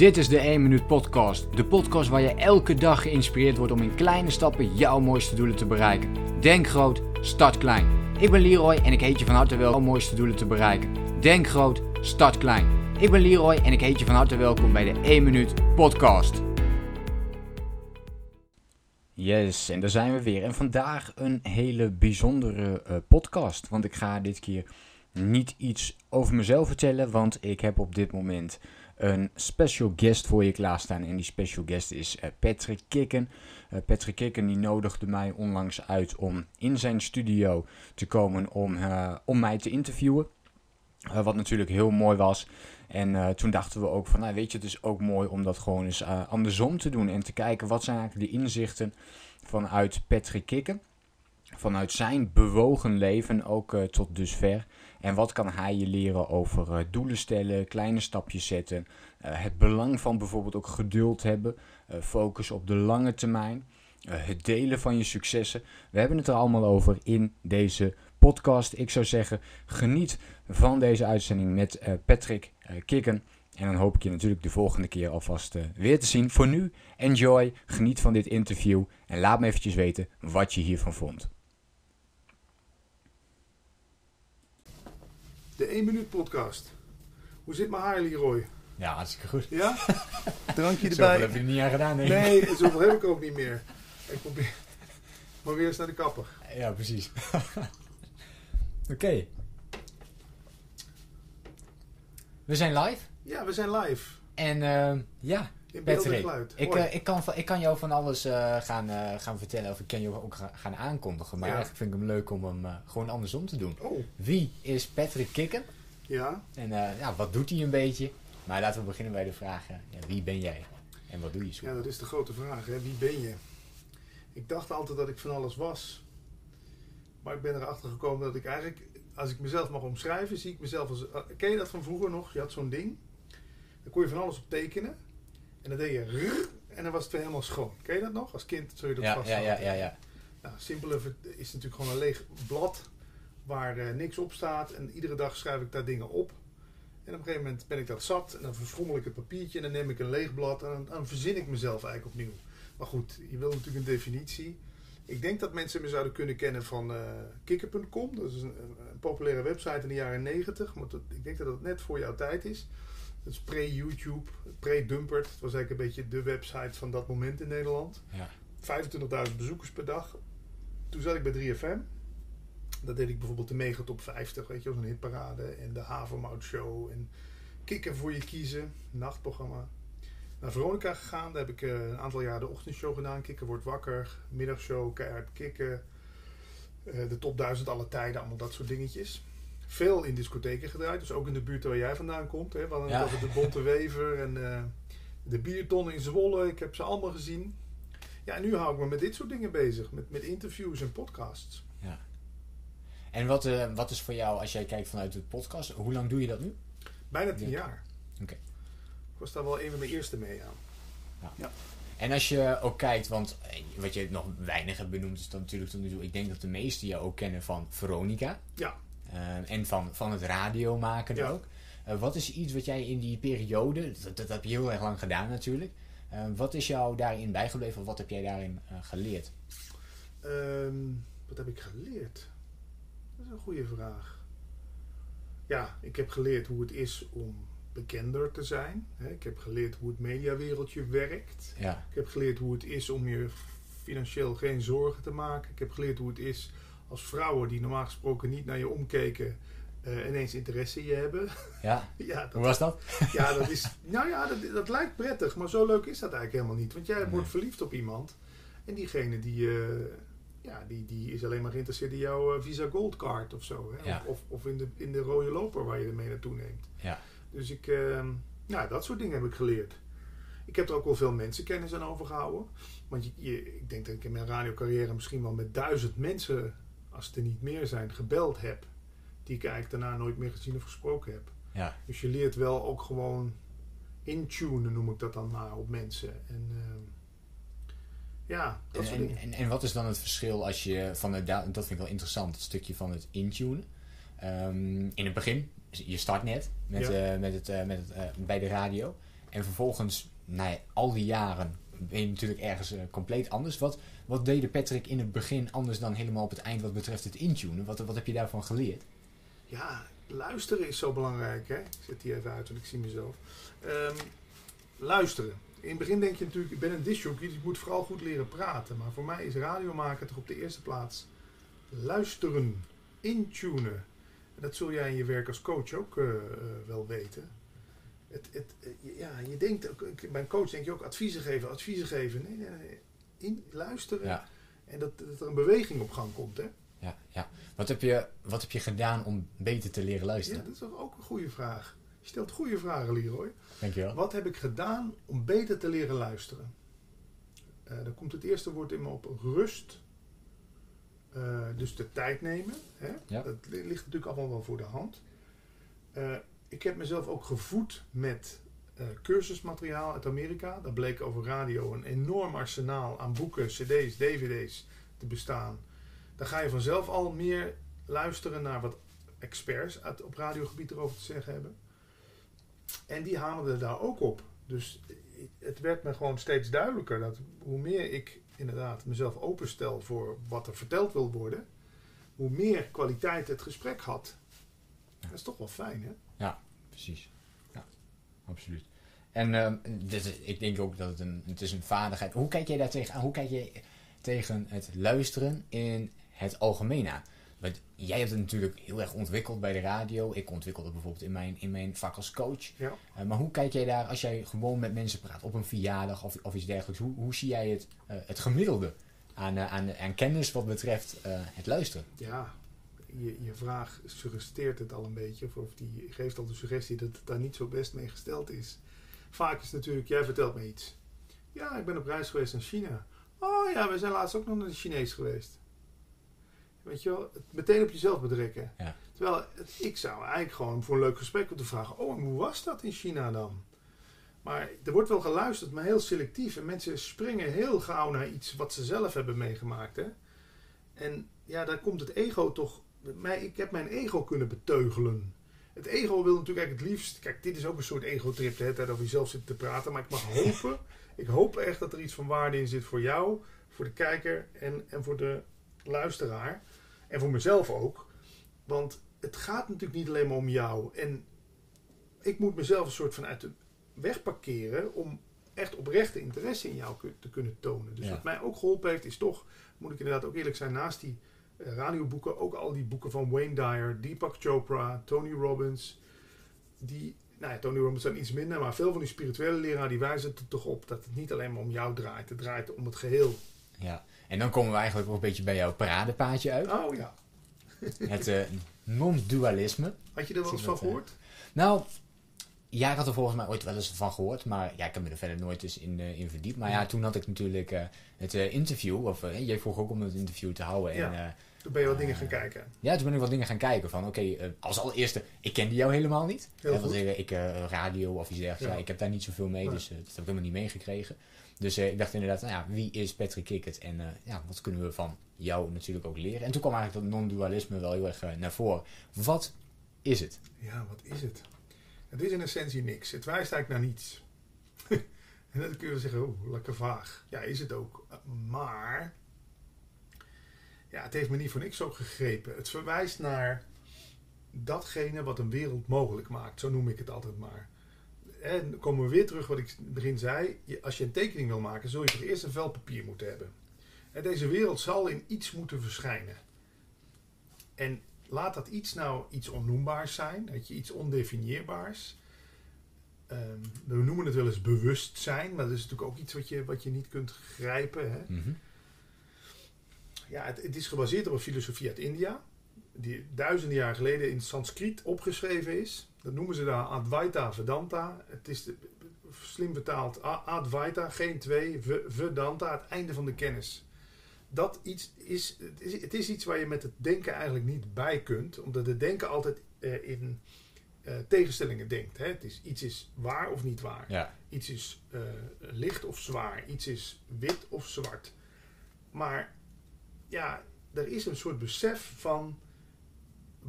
Dit is de 1 Minuut Podcast. De podcast waar je elke dag geïnspireerd wordt om in kleine stappen jouw mooiste doelen te bereiken. Denk groot, start klein. Ik ben Leroy en ik heet je van harte welkom mooiste doelen te bereiken. Denk groot, start klein. Ik ben Leroy en ik heet je van harte welkom bij de 1 Minuut Podcast. Yes, en daar zijn we weer. En vandaag een hele bijzondere uh, podcast. Want ik ga dit keer niet iets over mezelf vertellen, want ik heb op dit moment een special guest voor je klaarstaan. En die special guest is uh, Patrick Kikken. Uh, Patrick Kikken die nodigde mij onlangs uit om in zijn studio te komen om, uh, om mij te interviewen. wat natuurlijk heel mooi was. En toen dachten we ook van, nou weet je, het is ook mooi om dat gewoon eens andersom te doen. En te kijken wat zijn eigenlijk de inzichten vanuit Patrick Kikken. Vanuit zijn bewogen leven ook tot dusver. En wat kan hij je leren over uh, doelen stellen, kleine stapjes zetten, uh, het belang van bijvoorbeeld ook geduld hebben, uh, focus op de lange termijn, het delen van je successen. We hebben het er allemaal over in deze podcast. Ik zou zeggen, geniet van deze uitzending met Patrick Kikken. En dan hoop ik je natuurlijk de volgende keer alvast weer te zien. Voor nu, enjoy, geniet van dit interview en laat me eventjes weten wat je hiervan vond. De 1 minuut podcast. Hoe zit mijn haar, Leroy? Ja, hartstikke goed. Ja? Drankje erbij. Zoveel heb je er niet aan gedaan, nee. Nee, zoveel heb ik ook niet meer. Ik probeer, probeer eens naar de kapper. Ja, precies. Oké. Okay. We zijn live. Ja, we zijn live. En uh, ja, in Patrick, ik, uh, ik, kan, ik kan jou van alles uh, gaan, uh, gaan vertellen. Of ik kan je ook gaan aankondigen. Maar ja. eigenlijk vind ik hem leuk om hem gewoon andersom te doen. Oh. Wie is Patrick Kikken? Ja. En ja, wat doet hij een beetje? Maar laten we beginnen bij de vraag. Ja, wie ben jij? En wat doe je zo? Ja, dat is de grote vraag. Hè? Wie ben je? Ik dacht altijd dat ik van alles was. Maar ik ben erachter gekomen dat ik eigenlijk... Als ik mezelf mag omschrijven, zie ik mezelf als... Ken je dat van vroeger nog? Je had zo'n ding. Dan kon je van alles op tekenen. En dan deed je en dan was het weer helemaal schoon. Ken je dat nog? Als kind zul je dat ja, vast ja, ja, ja, ja. Nou, simpeler is natuurlijk gewoon een leeg blad waar uh, niks op staat. En iedere dag schrijf ik daar dingen op. En op een gegeven moment ben ik dat zat. En dan verfrommel ik het papiertje. En dan neem ik een leeg blad. En dan, dan verzin ik mezelf eigenlijk opnieuw. Maar goed, je wil natuurlijk een definitie. Ik denk dat mensen me zouden kunnen kennen van uh, kikker.com. Dat is een, een, populaire website in de jaren 90. Maar dat, ik denk dat dat net voor jouw tijd is. Dat is pre-YouTube, pre-Dumpert. Het was eigenlijk een beetje de website van dat moment in Nederland. Ja. 25.000 bezoekers per dag. Toen zat ik bij 3FM. Dat deed ik bijvoorbeeld de Mega Top 50, weet je, zo'n hitparade. En de Havermout Show. En Kikken voor je kiezen, nachtprogramma. Naar Veronica gegaan, daar heb ik uh, een aantal jaar de ochtendshow gedaan. Kikken wordt wakker, middagshow, keihard kikken. Uh, de top 1000 alle tijden, allemaal dat soort dingetjes veel in discotheken gedraaid. Dus ook in de buurt waar jij vandaan komt. Hè. We hadden ja. over de Bonte Wever en uh, de Bierton in Zwolle. Ik heb ze allemaal gezien. Ja, en nu hou ik me met dit soort dingen bezig. Met, met interviews en podcasts. Ja. En wat, uh, wat is voor jou, als jij kijkt vanuit de podcast, hoe lang doe je dat nu? Bijna tien jaar. Oké. Okay. Ik was daar wel een van mijn eerste mee aan. Ja. ja. En als je ook kijkt, want eh, wat je nog weinig hebt benoemd is dan natuurlijk tot nu toe. Ik denk dat de meesten jou ook kennen van Veronica. Ja. Uh, en van, van het radio maken ja. ook. Uh, wat is iets wat jij in die periode, dat, dat heb je heel erg lang gedaan natuurlijk. Uh, wat is jou daarin bijgebleven of wat heb jij daarin geleerd? Um, wat heb ik geleerd? Dat is een goede vraag. Ja, ik heb geleerd hoe het is om bekender te zijn. Ik heb geleerd hoe het mediawereldje werkt. Ja. Ik heb geleerd hoe het is om je financieel geen zorgen te maken. Ik heb geleerd hoe het is als vrouwen die normaal gesproken niet naar je omkeken, uh, ineens interesse in je hebben. Ja, ja dat, hoe was dat? Ja, dat is, nou ja, dat, dat lijkt prettig, maar zo leuk is dat eigenlijk helemaal niet. Want jij nee. wordt verliefd op iemand en diegene die, uh, ja, die, die is alleen maar geïnteresseerd in jouw uh, Visa Gold Card of zo. Hè? Ja. Of, of in, de, in de rode loper waar je ermee naartoe neemt. Ja. Dus ik, nou, dat soort dingen heb ik geleerd. Ik heb er ook wel veel mensenkennis aan overgehouden. Want je, je, ik denk dat ik in mijn radiocarrière misschien wel met duizend mensen als het er niet meer zijn, gebeld heb. Die ik eigenlijk daarna nooit meer gezien of gesproken heb. Ja. Dus je leert wel ook gewoon intunen, noem ik dat dan maar, op mensen. En uh, ja, dat en, en, en, en, wat is dan het verschil als je van het, dat vind ik wel interessant, het stukje van het intunen. Um, in het begin, je start net met, ja. uh, met het, uh, met het, bij de radio. En vervolgens, nou ja, al die jaren ben je natuurlijk ergens eh, compleet anders. Wat, wat deed Patrick in het begin anders dan helemaal op het eind wat betreft het intunen? Wat, wat heb je daarvan geleerd? Ja, luisteren is zo belangrijk. Hè? Ik zet die even uit, want ik zie mezelf. Ehm, luisteren. In het begin denk je natuurlijk, ik ben een discjockey, dus ik moet vooral goed leren praten. Maar voor mij is radio maken toch op de eerste plaats luisteren, intunen. En dat zul jij in je werk als coach ook uh, uh, wel weten. Het, het, uh, ja, je denkt, bij een coach denk je ook adviezen geven, adviezen geven. Nee, nee, nee. In, luisteren. Ja. En dat, dat er een beweging op gang komt. Hè? Ja, ja. Wat, heb je, wat heb je gedaan om beter te leren luisteren? Ja, dat is toch ook een goede vraag. Je stelt goede vragen, Leroy. Dankjewel. Wat heb ik gedaan om beter te leren luisteren? Uh, dan komt het eerste woord in me op rust. Uh, dus de tijd nemen. Hè? Ja. Dat ligt natuurlijk allemaal wel voor de hand. Uh, ik heb mezelf ook gevoed met cursusmateriaal uit Amerika. Dat bleek over radio een enorm arsenaal aan boeken, cd's, dvd's te bestaan. Dan ga je vanzelf al meer luisteren naar wat experts uit, op radiogebied erover te zeggen hebben. En die hamerden daar ook op. Dus het werd me gewoon steeds duidelijker dat hoe meer ik inderdaad mezelf openstel voor wat er verteld wil worden, hoe meer kwaliteit het gesprek had. Dat is toch wel fijn, hè? Ja, precies. Absoluut. En uh, dit, ik denk ook dat het een, het is een vaardigheid. Hoe kijk jij daar tegenaan? Hoe kijk je tegen het luisteren in het algemeen aan? Want jij hebt het natuurlijk heel erg ontwikkeld bij de radio. Ik ontwikkelde bijvoorbeeld in mijn, in mijn vak als coach. Ja. Uh, maar hoe kijk jij daar als jij gewoon met mensen praat op een verjaardag of, of iets dergelijks? Hoe, hoe zie jij het, uh, het gemiddelde aan, uh, aan, aan kennis wat betreft het luisteren? Ja, je, je vraag suggereert het al een beetje. Of, of die geeft al de suggestie dat het daar niet zo best mee gesteld is. Vaak is het natuurlijk, jij vertelt me iets. Ja, ik ben op reis geweest naar China. Oh ja, we zijn laatst ook nog naar de Chinees geweest. Weet je wel, het meteen op jezelf betrekken. Ja. Terwijl het, ik zou eigenlijk gewoon voor een leuk gesprek moeten vragen: Oh, en hoe was dat in China dan? Maar er wordt wel geluisterd, maar heel selectief. En mensen springen heel gauw naar iets wat ze zelf hebben meegemaakt. Hè? En ja, daar komt het ego toch. Mij, ik heb mijn ego kunnen beteugelen. Het ego wil natuurlijk eigenlijk het liefst. Kijk, dit is ook een soort ego-trip, de hele tijd over jezelf zitten te praten. Maar ik mag hopen. ik hoop echt dat er iets van waarde in zit voor jou, voor de kijker en, en voor de luisteraar. En voor mezelf ook. Want het gaat natuurlijk niet alleen maar om jou. En ik moet mezelf een soort van uit de weg parkeren om echt oprechte interesse in jou te kunnen tonen. Dus Ja. wat mij ook geholpen heeft, is toch, moet ik inderdaad ook eerlijk zijn, naast die radioboeken, ook al die boeken van Wayne Dyer, Deepak Chopra, Tony Robbins. Die, nou ja, Tony Robbins zijn iets minder, maar veel van die spirituele leraren die wijzen er toch op dat het niet alleen maar om jou draait. Het draait om het geheel. Ja. En dan komen we eigenlijk ook een beetje bij jouw paradepaadje uit. Oh ja. Het eh, non-dualisme. Had je er wel eens van eh, gehoord? Nou, ja, ik had er volgens mij ooit wel eens van gehoord, maar ja, ik heb me er verder nooit eens in, eh, in verdiept. Maar ja, toen had ik natuurlijk het interview, of jij vroeg ook om het interview te houden. Ja. En Toen ben je wat dingen gaan kijken. ja, toen ben ik wat dingen gaan kijken van, oké, eh, als allereerste, ik kende jou helemaal niet. Heel goed. ik, ik eh, radio of iets dergelijks, Ja. ik heb daar niet zoveel mee, Nee. dus eh, dat heb ik helemaal niet meegekregen. Dus ik dacht inderdaad, nou ja, wie is Patrick Kickett en ja, wat kunnen we van jou natuurlijk ook leren? En toen kwam eigenlijk dat non-dualisme wel heel erg naar voren. Wat is het? Ja, wat is het? Het is in essentie niks. Het wijst eigenlijk naar niets. en dan kun je zeggen, oh, lekker vaag. Ja, is het ook. Maar, ja, het heeft me niet voor niks ook gegrepen. Het verwijst naar datgene wat een wereld mogelijk maakt. Zo noem ik het altijd maar. En dan komen we weer terug wat ik begin zei. Als je een tekening wil maken, zul je toch eerst een vel papier moeten hebben. En deze wereld zal in iets moeten verschijnen. En laat dat iets nou iets onnoembaars zijn, dat je iets ondefinieerbaars. Ehm, we noemen het wel eens bewustzijn, maar dat is natuurlijk ook iets wat je, wat je niet kunt grijpen. Hè? Mhm. Ja, het, het is gebaseerd op een filosofie uit India, die duizenden jaar geleden in Sanskriet opgeschreven is. Dat noemen ze daar Advaita Vedanta. Het is de- slim vertaald Advaita, geen twee, Vedanta, het einde van de kennis. Dat iets is, het is, het is iets waar je met het denken eigenlijk niet bij kunt, omdat het denken altijd eh, in eh, tegenstellingen denkt. Hè? Het is, iets is waar of niet waar. Ja, Iets is eh, licht of zwaar. Iets is wit of zwart. Maar ja, er is een soort besef van.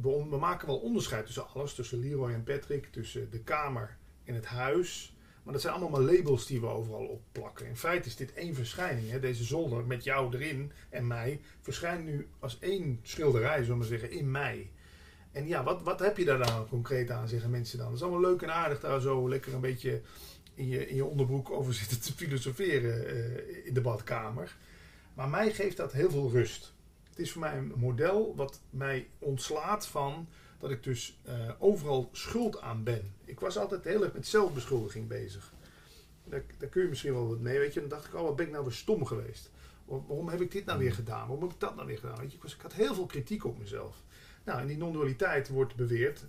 We, maken wel onderscheid tussen alles. Tussen Leroy en Patrick. Tussen de kamer en het huis. Maar dat zijn allemaal maar labels die we overal opplakken. In feite is dit één verschijning. Hè? Deze zolder met jou erin en mij verschijnt nu als één schilderij, zullen we zeggen, in mij. En ja, wat, wat heb je daar dan concreet aan, zeggen mensen dan? Het is allemaal leuk en aardig daar zo lekker een beetje in je, in je onderbroek over zitten te filosoferen eh, in de badkamer. Maar mij geeft dat heel veel rust. Het is voor mij een model wat mij ontslaat van dat ik dus eh, overal schuld aan ben. Ik was altijd heel erg met zelfbeschuldiging bezig. Daar, daar kun je misschien wel wat mee, weet je. Dan dacht ik, oh, wat ben ik nou weer stom geweest. Waarom heb ik dit nou weer gedaan? Waarom heb ik dat nou weer gedaan? Weet je, ik, was, ik had heel veel kritiek op mezelf. Nou, in die non-dualiteit wordt beweerd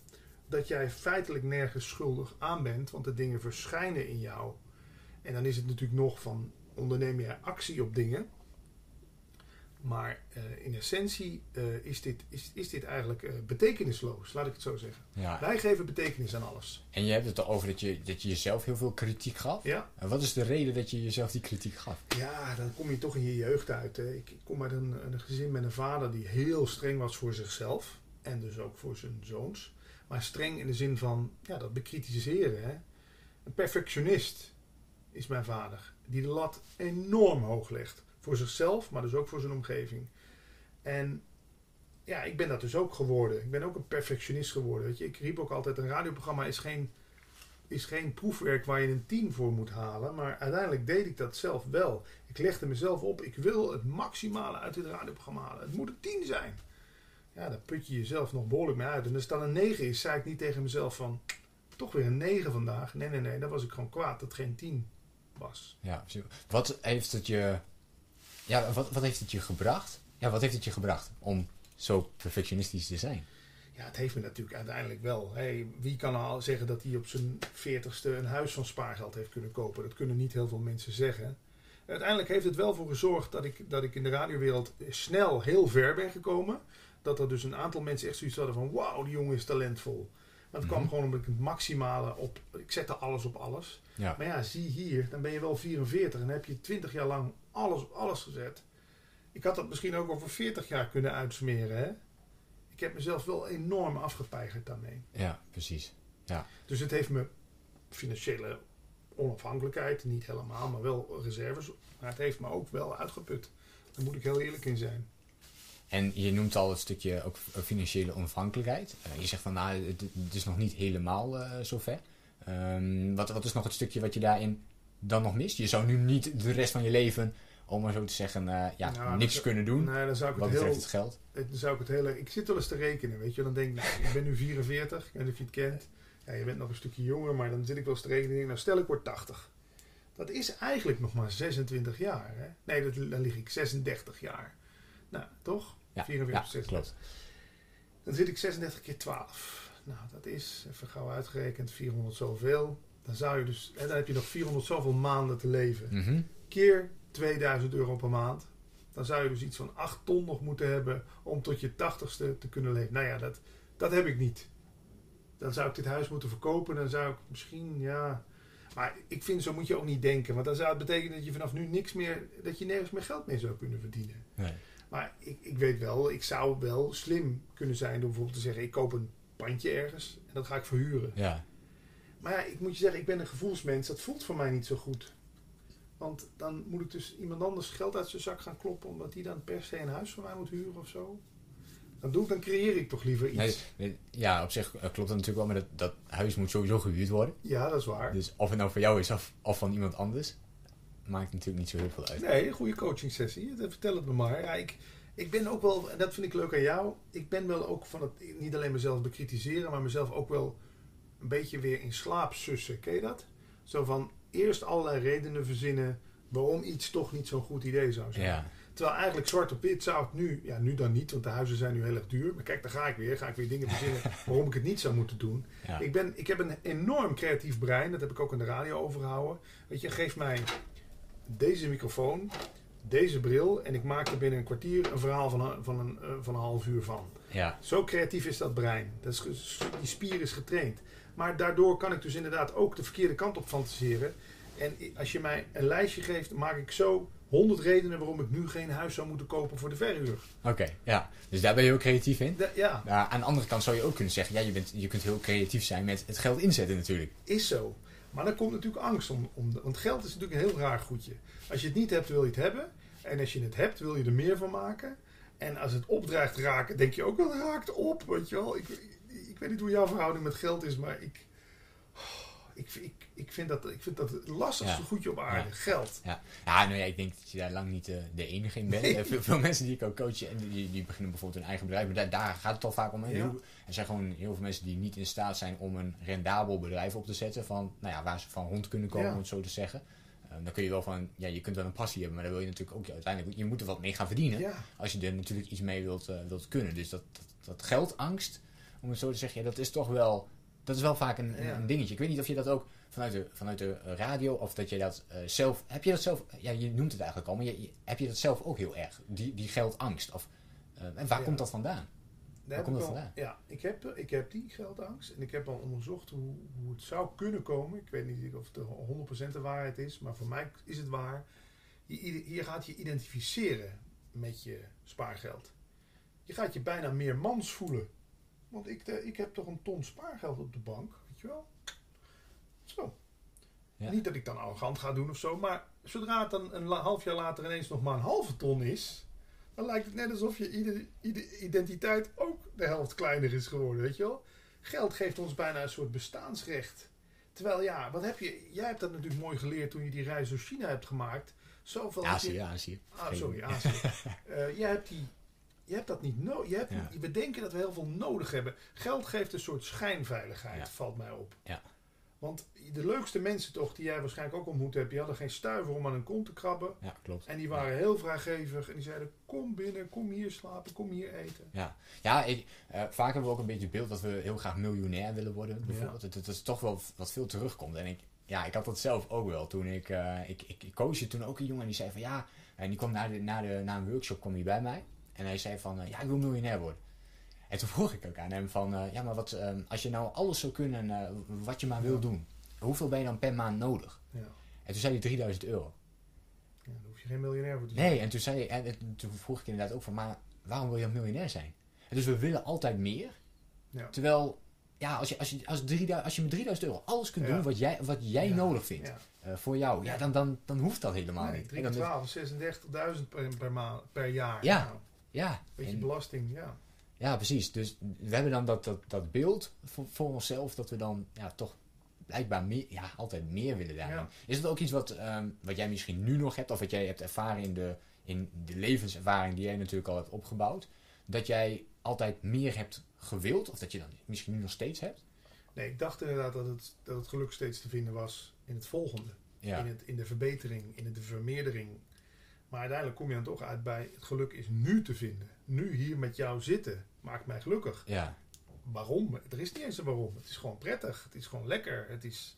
dat jij feitelijk nergens schuldig aan bent, want de dingen verschijnen in jou. En dan is het natuurlijk nog van onderneem jij actie op dingen. Maar uh, in essentie uh, is, dit, is, is dit eigenlijk uh, betekenisloos, laat ik het zo zeggen. Ja. Wij geven betekenis aan alles. En je hebt het erover dat je, dat je jezelf heel veel kritiek gaf. Ja. En wat is de reden dat je jezelf die kritiek gaf? Ja, dan kom je toch in je jeugd uit. Hè. Ik, ik kom uit een, een gezin met een vader die heel streng was voor zichzelf. En dus ook voor zijn zoons. Maar streng in de zin van ja, dat bekritiseren. Hè. Een perfectionist is mijn vader. Die de lat enorm hoog legt. Voor zichzelf, maar dus ook voor zijn omgeving. En ja, ik ben dat dus ook geworden. Ik ben ook een perfectionist geworden. Weet je, ik riep ook altijd: een radioprogramma is geen, is geen proefwerk waar je een 10 voor moet halen. Maar uiteindelijk deed ik dat zelf wel. Ik legde mezelf op: ik wil het maximale uit dit radioprogramma halen. Het moet een 10 zijn. Ja, daar put je jezelf nog behoorlijk mee uit. En als het dan een 9 is, zei ik niet tegen mezelf van. Toch weer een 9 vandaag. Nee, nee, nee, dan was ik gewoon kwaad dat het geen 10 was. Ja, wat heeft het je ja, wat, wat heeft het je gebracht? Ja, wat heeft het je gebracht om zo perfectionistisch te zijn? Ja, het heeft me natuurlijk uiteindelijk wel. Hey, wie kan al zeggen dat hij op zijn veertigste een huis van spaargeld heeft kunnen kopen? Dat kunnen niet heel veel mensen zeggen. Uiteindelijk heeft het wel voor gezorgd dat ik, dat ik in de radiowereld snel heel ver ben gekomen. Dat er dus een aantal mensen echt zoiets hadden van... Wauw, die jongen is talentvol. Maar het kwam mm -hmm. gewoon omdat ik het maximale op... Ik zette alles op alles. Ja. Maar ja, zie hier, dan ben je wel 44 en heb je 20 jaar lang alles op alles gezet. Ik had dat misschien ook over 40 jaar kunnen uitsmeren. Hè? Ik heb mezelf wel enorm afgepeigerd daarmee. Ja, precies. Ja. Dus het heeft me financiële onafhankelijkheid, niet helemaal, maar wel reserves. Maar het heeft me ook wel uitgeput. Daar moet ik heel eerlijk in zijn. En je noemt al het stukje ook financiële onafhankelijkheid. Uh, je zegt van nou, het, het is nog niet helemaal uh, zover. Um, wat, wat is nog het stukje wat je daarin dan nog mist? Je zou nu niet de rest van je leven, om maar zo te zeggen, uh, ja, nou, niks kunnen doen. Nee, dan zou ik wat het heel, het geld. Dan zou ik het hele. Ik zit wel eens te rekenen, weet je. Dan denk ik, ik ben nu 44, ik weet niet of je het kent. Ja, je bent nog een stukje jonger, maar dan zit ik wel eens te rekenen. Nou, stel ik word 80. Dat is eigenlijk nog maar 26 jaar. Hè? Nee, dat, dan lig ik 36 jaar. Nou, toch? Ja, 44, ja 36. klopt. Dan zit ik 36 keer 12. Nou, dat is, even gauw uitgerekend, 400 zoveel. Dan zou je dus, en dan heb je nog 400 zoveel maanden te leven. Mm -hmm. Keer 2000 euro per maand. Dan zou je dus iets van 8 ton nog moeten hebben om tot je 80ste te kunnen leven. Nou ja, dat, dat heb ik niet. Dan zou ik dit huis moeten verkopen. Dan zou ik misschien, ja. Maar ik vind, zo moet je ook niet denken. Want dan zou het betekenen dat je vanaf nu niks meer, dat je nergens meer geld mee zou kunnen verdienen. Nee. Maar ik, ik weet wel, ik zou wel slim kunnen zijn door bijvoorbeeld te zeggen: ik koop een pandje ergens en dat ga ik verhuren. Ja. Maar ja, ik moet je zeggen, ik ben een gevoelsmens. Dat voelt voor mij niet zo goed. Want dan moet ik dus iemand anders geld uit zijn zak gaan kloppen... omdat die dan per se een huis voor mij moet huren of zo. Dan doe ik, dan creëer ik toch liever iets. Nee, ja, op zich uh, klopt dat natuurlijk wel, maar dat, dat huis moet sowieso gehuurd worden. Ja, dat is waar. Dus of het nou voor jou is of, of van iemand anders, maakt natuurlijk niet zo heel veel uit. Nee, een goede coaching sessie. Vertel het me maar. Ja, ik, ik ben ook wel, en dat vind ik leuk aan jou... ik ben wel ook van het niet alleen mezelf bekritiseren... maar mezelf ook wel een beetje weer in slaap sussen. Ken je dat? Zo van eerst allerlei redenen verzinnen waarom iets toch niet zo'n goed idee zou zijn. Ja. Terwijl eigenlijk zwart op wit zou het nu, ja nu dan niet, want de huizen zijn nu heel erg duur. Maar kijk, daar ga ik weer, ga ik weer dingen verzinnen waarom ik het niet zou moeten doen. Ja. Ik, ben, ik heb een enorm creatief brein, dat heb ik ook in de radio overgehouden. Weet je, geef mij deze microfoon, deze bril en ik maak er binnen een kwartier een verhaal van een, van een, van een half uur van. Ja. Zo creatief is dat brein. Dat is, die spier is getraind. Maar daardoor kan ik dus inderdaad ook de verkeerde kant op fantaseren. En als je mij een lijstje geeft, maak ik zo honderd redenen waarom ik nu geen huis zou moeten kopen voor de verhuur. Oké, okay, ja. Dus daar ben je ook creatief in? Da ja. Aan de andere kant zou je ook kunnen zeggen, ja, je, bent, je kunt heel creatief zijn met het geld inzetten natuurlijk. Is zo. Maar dan komt natuurlijk angst om, om de- want geld is natuurlijk een heel raar goedje. Als je het niet hebt, wil je het hebben. En als je het hebt, wil je er meer van maken. En als het opdreigt raken, denk je ook wel, het raakt op, weet je wel. Ik, ik, weet niet hoe jouw verhouding met geld is, maar ik, ik, ik, ik, vind, dat, ik vind dat het lastigste Ja. goedje op aarde, Ja. geld. Ja, ja nou ja, ik denk dat je daar lang niet eh, de enige in bent. Nee. Eh, Veel, veel mensen die ik ook coach, en die, die beginnen bijvoorbeeld hun eigen bedrijf. Maar daar, daar gaat het toch vaak om. Heel- Er zijn gewoon heel veel mensen die niet in staat zijn om een rendabel bedrijf op te zetten. Van, nou ja, waar ze van rond kunnen komen, om het zo te zeggen. Eh, dan kun je wel van, ja, je kunt wel een passie hebben, maar dan wil je natuurlijk ook uiteindelijk, je moet er wat mee gaan verdienen. Als je er natuurlijk iets mee wilt, wilt kunnen. Dus dat, dat, dat geldangst, om het zo te zeggen, ja, dat is toch wel, dat is wel vaak een, een- Ja. een dingetje. Ik weet niet of je dat ook vanuit de, vanuit de radio, of dat je dat eh, zelf, heb je dat zelf, ja, je noemt het eigenlijk al, maar je, je- heb je dat zelf ook heel erg, die, die geldangst? Of, eh, en waar Ja. komt dat vandaan? Daar heb komt dat vandaan? Ja, ik heb, ik heb die geldangst. En ik heb al onderzocht hoe, hoe het zou kunnen komen. Ik weet niet of het de 100% de waarheid is, maar voor mij is het waar. Je, hier gaat je identificeren met je spaargeld. Je gaat je bijna meer mans voelen. Want ik, de, ik heb toch een ton spaargeld op de bank, weet je wel? Zo. Ja. Niet dat ik dan arrogant ga doen of zo, maar zodra het dan een half jaar later ineens nog maar een halve ton is, dan lijkt het net alsof je ide- identiteit ook de helft kleiner is geworden, weet je wel? Geld geeft ons bijna een soort bestaansrecht. Terwijl ja, wat heb je? Jij hebt dat natuurlijk mooi geleerd toen je die reis door China hebt gemaakt. Zoveel je- Azië, Azië. Ah, sorry, Azië. Eh, jij hebt die. Je hebt dat niet nodig. Je hebt, Ja. We denken dat we heel veel nodig hebben. Geld geeft een soort schijnveiligheid, Ja. valt mij op. Ja. Want de leukste mensen toch, die jij waarschijnlijk ook ontmoet hebt, die hadden geen stuiver om aan hun kont te krabben. Ja, klopt. En die waren heel vrijgevig. En die zeiden, kom binnen, kom hier slapen, kom hier eten. Ja, ik, eh, vaak hebben we ook een beetje het beeld dat we heel graag miljonair willen worden, bijvoorbeeld. Het is toch wel wat veel terugkomt. En ik, ja, ik had dat zelf ook wel. Toen ik, eh, ik, ik, ik coachte toen ook een jongen die zei van ja, en die kwam na, de, na, de, na een workshop kwam hij bij mij. En hij zei van, eh, ja, ik wil miljonair worden. En toen vroeg ik ook aan hem van, eh, ja, maar wat, eh, als je nou alles zou kunnen, eh, wat je maar wil doen, hoeveel ben je dan per maand nodig? Ja. En toen zei hij 3000 euro. Ja, daar hoef je geen miljonair voor te zijn. Nee, en toen, zei en, en toen vroeg ik inderdaad ook van, maar waarom wil je dan miljonair zijn? En dus we willen altijd meer. Ja. Terwijl, ja, als je, als, je, als, 3000 als je met 3000 euro alles kunt Ja. doen wat jij, wat jij Ja. nodig vindt voor jou, ja, dan, dan, dan hoeft dat helemaal Nee, niet. 3 En dan- 12, 36.000 per, per, maand, per jaar. Ja. Nou, ja, beetje en- belasting, ja. ja, precies. Dus we hebben dan dat, dat, dat beeld voor, voor onszelf dat we dan ja, toch blijkbaar meer, ja, altijd meer willen daarin. Ja. Is dat ook iets wat, ehm, wat jij misschien nu nog hebt of wat jij hebt ervaren in de, in de levenservaring die jij natuurlijk al hebt opgebouwd? Dat jij altijd meer hebt gewild of dat je dan misschien nu nog steeds hebt? Nee, ik dacht inderdaad dat het, dat het geluk steeds te vinden was in het volgende. Ja, In, het, in de verbetering, in de vermeerdering. Maar uiteindelijk kom je dan toch uit bij het geluk is nu te vinden. Nu hier met jou zitten maakt mij gelukkig. ja, Waarom? Er is niet eens een waarom. Het is gewoon prettig. Het is gewoon lekker. Het is...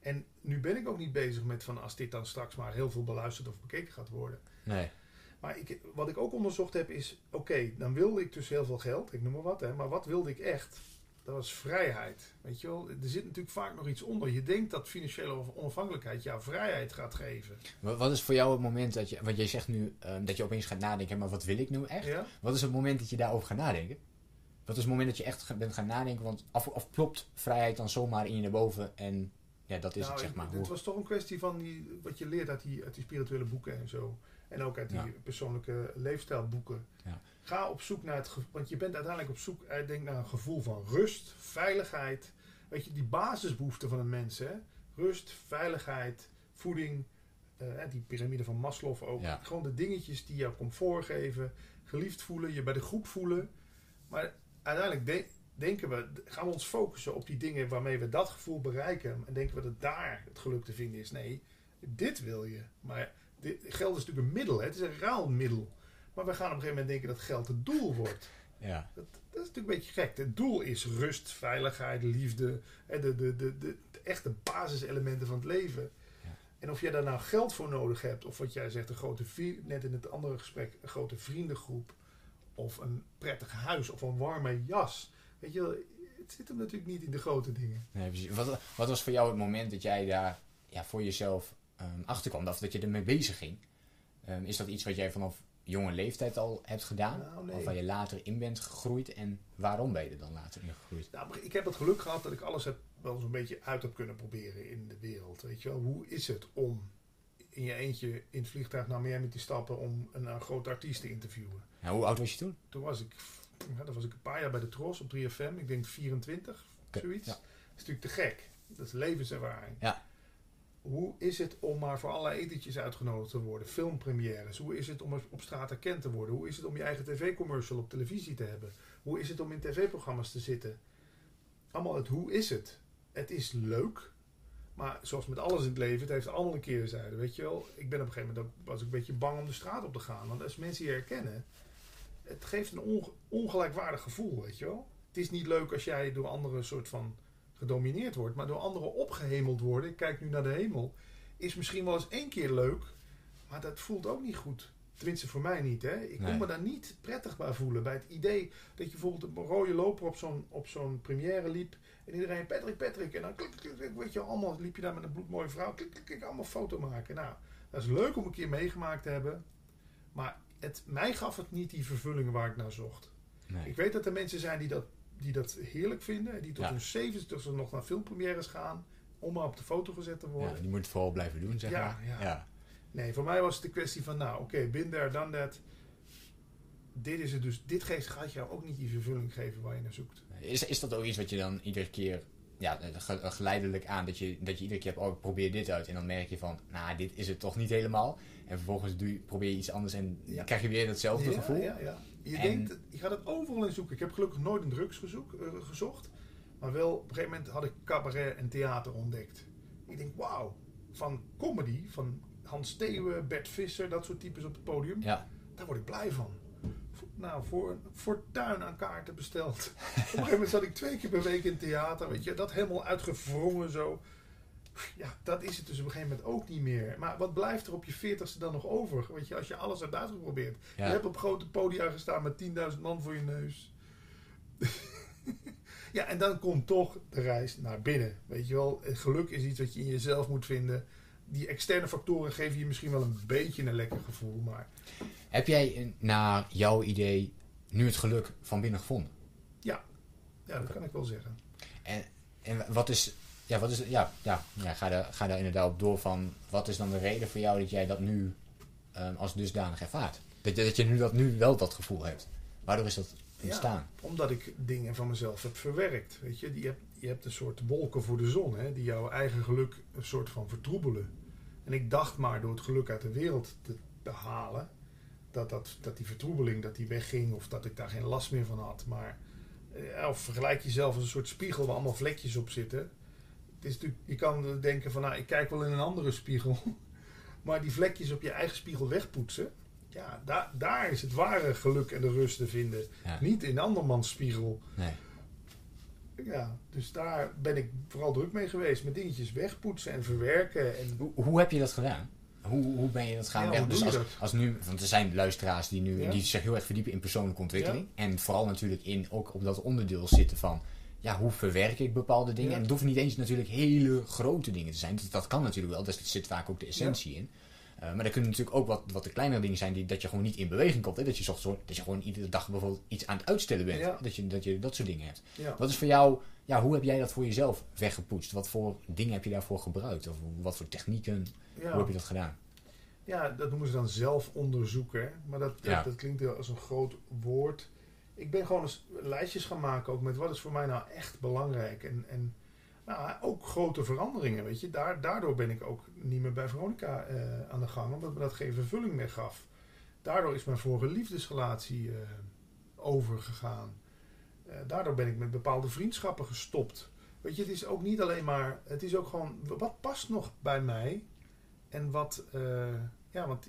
En nu ben ik ook niet bezig met van als dit dan straks maar heel veel beluisterd of bekeken gaat worden. nee. Maar ik, wat ik ook onderzocht heb is, oké, dan wilde ik dus heel veel geld, ik noem maar wat, hè, maar wat wilde ik echt? Dat was vrijheid. Weet je wel, er zit natuurlijk vaak nog iets onder. Je denkt dat financiële onafhankelijkheid jou vrijheid gaat geven. Wat wat is voor jou het moment dat je, want jij zegt nu ehm, dat je opeens gaat nadenken, maar wat wil ik nu echt? Ja? Wat is het moment dat je daarover gaat nadenken? Wat is het moment dat je echt bent gaan nadenken? Want of klopt vrijheid dan zomaar in je naar boven en ja, dat is Nou, het zeg maar. Het was toch een kwestie van die, wat je leert uit die, uit die spirituele boeken en zo. En ook uit die Ja. persoonlijke leefstijlboeken. Ja. Ga op zoek naar het gevoel, want je bent uiteindelijk op zoek, ik denk naar een gevoel van rust, veiligheid. Weet je, die basisbehoeften van een mens, hè? Rust, veiligheid, voeding, eh, die piramide van Maslow ook. Ja. Gewoon de dingetjes die jou comfort geven, geliefd voelen, je bij de groep voelen. Maar uiteindelijk de- denken we, gaan we ons focussen op die dingen waarmee we dat gevoel bereiken. En denken we dat daar het geluk te vinden is. Nee, dit wil je. Maar geld is natuurlijk een middel, hè? het is een ruilmiddel. Maar we gaan op een gegeven moment denken dat geld het doel wordt. ja, Dat, dat is natuurlijk een beetje gek. Het doel is rust, veiligheid, liefde. hè, De, de, de, de, de echte basiselementen van het leven. Ja. En of jij daar nou geld voor nodig hebt, of wat jij zegt, een grote net in het andere gesprek, een grote vriendengroep, of een prettig huis, of een warme jas. Weet je wel, het zit hem natuurlijk niet in de grote dingen. nee, precies. Wat, wat was voor jou het moment dat jij daar ja, voor jezelf ehm achter kwam, of dat je ermee bezig ging? Ehm, is dat iets wat jij vanaf jonge leeftijd al hebt gedaan? Nou, nee. Of waar je later in bent gegroeid? En waarom ben je er dan later in gegroeid? Nou, ik heb het geluk gehad dat ik alles heb, wel zo'n beetje uit heb kunnen proberen in de wereld. Weet je wel, hoe is het om in je eentje in het vliegtuig naar Miami te stappen om een, een grote artiest te interviewen? Nou, hoe oud was je toen? Toen was ik, ja, dan was ik een paar jaar bij de Tros op 3FM, ik denk 24, Oké, zoiets. ja. Dat is natuurlijk te gek. Dat is levenservaring. Ja. Hoe is het om maar voor allerlei etentjes uitgenodigd te worden? Filmpremières. Hoe is het om op straat erkend te worden? Hoe is het om je eigen tv-commercial op televisie te hebben? Hoe is het om in tv-programma's te zitten? Allemaal het hoe is het? Het is leuk. Maar zoals met alles in het leven, het heeft allemaal een keerzijde. Weet je wel, ik ben op een gegeven moment ook, was ik een beetje bang om de straat op te gaan. Want als mensen je herkennen, het geeft een onge- ongelijkwaardig gevoel, weet je wel. Het is niet leuk als jij door anderen een soort van gedomineerd wordt, maar door anderen opgehemeld worden. Ik kijk nu naar de hemel. Is misschien wel eens één keer leuk, maar dat voelt ook niet goed. Tenminste voor mij niet. Hè? Ik Nee. kon me daar niet prettig bij voelen. Bij het idee dat je bijvoorbeeld een rode loper op zo'n, op zo'n première liep. En iedereen, Patrick, Patrick. En dan klik, klik, klik, weet je, allemaal liep je daar met een bloedmooie vrouw. Klik, klik, klik, allemaal foto maken. Nou, dat is leuk om een keer meegemaakt te hebben. Maar het, mij gaf het niet die vervulling waar ik naar zocht. Nee. Ik weet dat er mensen zijn die dat, die dat heerlijk vinden. Die tot Ja. hun zeventigste nog naar filmpremières gaan. Om maar op de foto gezet te worden. Ja, die moet het vooral blijven doen, zeg Ja, maar. ja. ja. Nee, voor mij was het de kwestie van, nou oké, been there, done that. Dit is het dus. Dit geeft, gaat jou ook niet die vervulling geven waar je naar zoekt. Is, is dat ook iets wat je dan iedere keer ja, ge- geleidelijk aan dat je, dat je iedere keer hebt, oh, probeer dit uit. En dan merk je van, nou, dit is het toch niet helemaal. En vervolgens doe je, probeer je iets anders en Ja. krijg je weer datzelfde ja, gevoel. Ja, ja. Je, En- denkt, je gaat het overal in zoeken. Ik heb gelukkig nooit een drugs gezoek, eh, gezocht. Maar wel, op een gegeven moment had ik cabaret en theater ontdekt. Ik denk, wauw, van comedy, van Hans Steeuwen, Bert Visser, dat soort types op het podium. Ja. Daar word ik blij van. Nou, voor een fortuin aan kaarten besteld. Op een gegeven moment zat ik twee keer per week in theater. Weet je, dat helemaal uitgewrongen zo. Ja, dat is het dus op een gegeven moment ook niet meer. Maar wat blijft er op je veertigste dan nog over? Weet je, als je alles hebt uitgeprobeerd. Ja. Je hebt op grote podia gestaan met 10.000 man voor je neus. ja, en dan komt toch de reis naar binnen. Weet je wel, het geluk is iets wat je in jezelf moet vinden. Die externe factoren geven je misschien wel een beetje een lekker gevoel. Maar Heb jij eh, naar jouw idee nu het geluk van binnen gevonden? ja, dat kan ik wel zeggen. En, en wat is, ja, wat is, ja, ja, ja ga, daar, ga daar inderdaad op door van, wat is dan de reden voor jou dat jij dat nu ehm, als dusdanig ervaart? Dat, je- dat je nu, dat nu wel dat gevoel hebt. Waardoor is dat ontstaan? Omdat ik dingen van mezelf heb verwerkt. Weet je, je hebt, je hebt een soort wolken voor de zon, hè, die jouw eigen geluk een soort van vertroebelen. En ik dacht maar door het geluk uit de wereld te, te halen, dat, dat, dat die vertroebeling dat die wegging of dat ik daar geen last meer van had. Maar eh, of vergelijk jezelf als een soort spiegel waar allemaal vlekjes op zitten. Het is natuurlijk, je kan denken van, nou, ik kijk wel in een andere spiegel. Maar die vlekjes op je eigen spiegel wegpoetsen, ja, daar, daar is het ware geluk en de rust te vinden. Ja. Niet in andermans spiegel. Nee. Ja, dus daar ben ik vooral druk mee geweest. Met dingetjes wegpoetsen en verwerken. En Hoe, hoe heb je dat gedaan? Hoe, hoe ben je dat gaan Ja, hoe Dus als, nu, want er zijn luisteraars die nu Ja. die zich heel erg verdiepen in persoonlijke ontwikkeling. En vooral natuurlijk in ook op dat onderdeel zitten van ja, hoe verwerk ik bepaalde dingen? Ja. En het hoeft niet eens natuurlijk hele grote dingen te zijn. Dat, dat kan natuurlijk wel, daar zit vaak ook de essentie in. Eh, maar er kunnen natuurlijk ook wat, wat de kleinere dingen zijn die, dat je gewoon niet in beweging komt. Hè? Dat je dat je gewoon iedere dag bijvoorbeeld iets aan het uitstellen bent. Ja. Dat, je, dat je dat soort dingen hebt. ja. Wat is voor jou, ja, hoe heb jij dat voor jezelf weggepoetst? Wat voor dingen heb je daarvoor gebruikt? Of wat voor technieken? Hoe heb je dat gedaan? ja, dat noemen ze dan zelfonderzoek. Hè? Maar dat, dat, dat klinkt heel als een groot woord. Ik ben gewoon eens lijstjes gaan maken ook met wat is voor mij nou echt belangrijk. En, en nou, ook grote veranderingen, weet je. Daar, daardoor ben ik ook niet meer bij Veronica eh, aan de gang, omdat me dat geen vervulling meer gaf. Daardoor is mijn vorige liefdesrelatie eh, overgegaan. Eh, daardoor ben ik met bepaalde vriendschappen gestopt. Weet je, het is ook niet alleen maar, het is ook gewoon, wat past nog bij mij? En wat, ja, want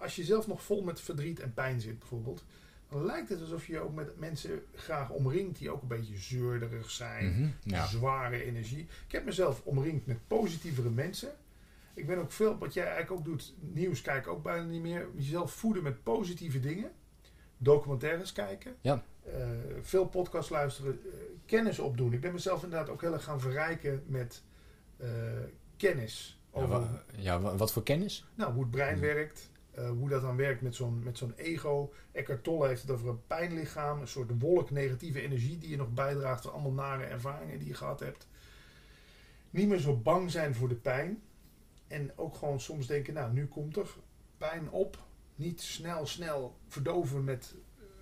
als je zelf nog vol met verdriet en pijn zit bijvoorbeeld, lijkt het alsof je ook met mensen graag omringt die ook een beetje zeurderig zijn Mhm, Ja. zware energie. Ik heb mezelf omringd met positievere mensen. Ik ben ook veel, wat jij eigenlijk ook doet, nieuws kijken ook bijna niet meer. Jezelf voeden met positieve dingen. Documentaires kijken. Ja. Eh, veel podcasts luisteren. eh, kennis opdoen. Ik ben mezelf inderdaad ook heel erg gaan verrijken met eh, kennis. Ja, Over wa- ja, wa- wat voor kennis? nou, hoe het brein Hmm. werkt. Eh, eh, hoe dat dan werkt met zo'n, met zo'n ego. Eckhart Tolle heeft het over een pijnlichaam. Een soort wolk negatieve energie die je nog bijdraagt aan allemaal nare ervaringen die je gehad hebt. Niet meer zo bang zijn voor de pijn. En ook gewoon soms denken, nou nu komt er pijn op. Niet snel, snel verdoven met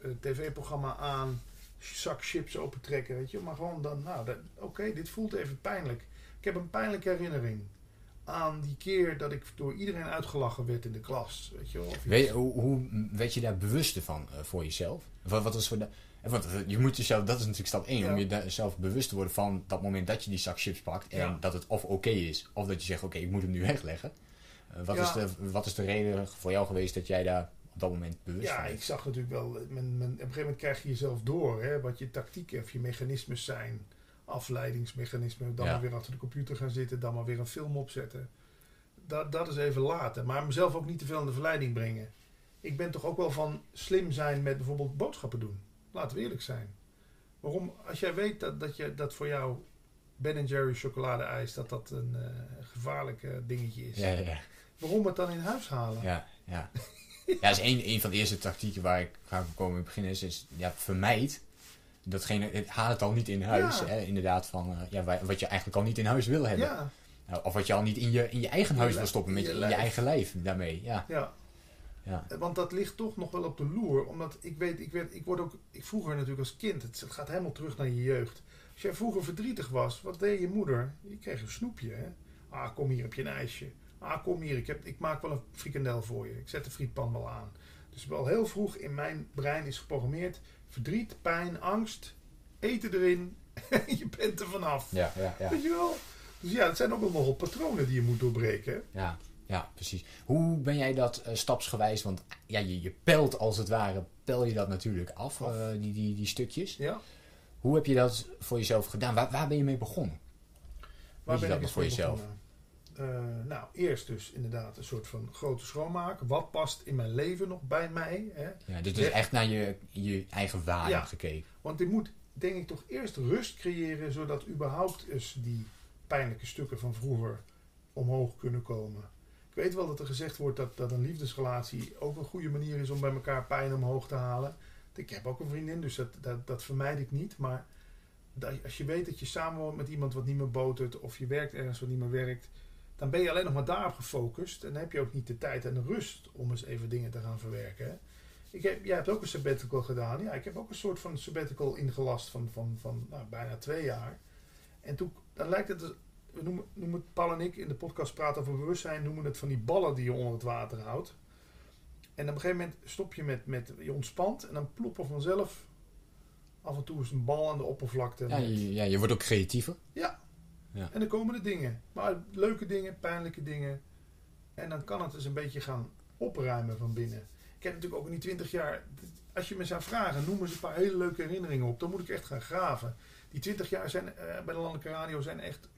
een tv-programma aan. Zak chips opentrekken, weet je. Maar gewoon dan, nou, oké, dit voelt even pijnlijk. Ik heb een pijnlijke herinnering aan die keer dat ik door iedereen uitgelachen werd in de klas. Weet je wel? Of Weet, hoe, hoe werd je daar bewust van eh, voor jezelf? Wat, wat was voor de, eh, want eh, je moet jezelf, dat is natuurlijk stap 1, Ja. om je daar zelf bewust te worden van dat moment dat je die zak chips pakt en Ja. dat het of oké is, of dat je zegt oké, ik moet hem nu wegleggen. Wat, Ja. is de, wat is de reden voor jou geweest dat jij daar op dat moment bewust Ja, ik zag natuurlijk wel, men, men, op een gegeven moment krijg je jezelf door, hè, wat je tactieken of je mechanismes zijn. Afleidingsmechanismen, dan Ja. maar weer achter de computer gaan zitten, dan maar weer een film opzetten. Dat, dat is even later, maar mezelf ook niet te veel in de verleiding brengen. Ik ben toch ook wel van slim zijn met bijvoorbeeld boodschappen doen. Laten we eerlijk zijn. Waarom, als jij weet dat, dat, je, dat voor jou Ben Jerry chocoladeijs, dat dat een eh, gevaarlijk eh, dingetje is. Ja, ja. Waarom het dan in huis halen? Ja, ja. ja, is een, een van de eerste tactieken waar ik ga komen beginnen is, is ja, vermijd datgene, het, haal het al niet in huis. Ja. Hè, inderdaad, van eh, ja, wa- wat je eigenlijk al niet in huis wil hebben. ja. Nou, Of wat je al niet in je, in je eigen huis wil stoppen, met je, je in je lijf. eigen lijf daarmee. Ja, ja. ja. Want dat ligt toch nog wel op de loer. Omdat ik weet, ik, werd, ik word ook. Ik vroeger natuurlijk als kind. Het gaat helemaal terug naar je jeugd. Als jij vroeger verdrietig was, wat deed je moeder? Je kreeg een snoepje. Hè? Ah, kom hier, heb je een ijsje. Ah, kom hier, ik, heb, ik maak wel een frikandel voor je. Ik zet de frietpan wel aan. Dus wel heel vroeg in mijn brein is geprogrammeerd: verdriet, pijn, angst, eten erin. je bent er vanaf. Ja, ja, ja. Weet je wel? Dus ja, het zijn ook wel nogal patronen die je moet doorbreken. hè? Ja, ja, precies. Hoe ben jij dat eh, stapsgewijs, want ja, je, je pelt als het ware, pel je dat natuurlijk af, Af. eh, die, die, die stukjes. Ja? Hoe heb je dat voor jezelf gedaan? Waar, waar ben je mee begonnen? Waar je ben dat nog eens voor jezelf? begonnen? Eh, nou, eerst dus inderdaad een soort van grote schoonmaak. Wat past in mijn leven nog bij mij? Hè? Ja, dus, dus Ja. echt naar je, je eigen waarde Ja. gekeken. Want ik moet, denk ik, toch eerst rust creëren... zodat überhaupt eens die pijnlijke stukken van vroeger omhoog kunnen komen. Ik weet wel dat er gezegd wordt dat, dat een liefdesrelatie ook een goede manier is... om bij elkaar pijn omhoog te halen. Ik heb ook een vriendin, dus dat, dat, dat vermijd ik niet. Maar dat- als je weet dat je samenwoont met iemand wat niet meer botert... of je werkt ergens wat niet meer werkt... dan ben je alleen nog maar daarop gefocust. En dan heb je ook niet de tijd en de rust om eens even dingen te gaan verwerken. hè. Ik heb, jij hebt ook een sabbatical gedaan. Ja, ik heb ook een soort van sabbatical ingelast van, van, van nou, bijna twee jaar. En toen, dan lijkt het, we noemen, noemen het, Paul en ik in de podcast praten over bewustzijn, noemen het van die ballen die je onder het water houdt. En op een gegeven moment stop je met, met je ontspant en dan ploppen vanzelf af en toe eens een bal aan de oppervlakte. Ja, je, ja, je wordt ook creatiever. En dan komen de dingen. Maar leuke dingen, pijnlijke dingen. En dan kan het dus een beetje gaan opruimen van binnen. Ik heb natuurlijk ook in die 20 jaar. Als je me zou vragen, noem eens een paar hele leuke herinneringen op. Dan moet ik echt gaan graven. Die 20 jaar zijn eh, bij de Landelijke Radio zijn echt.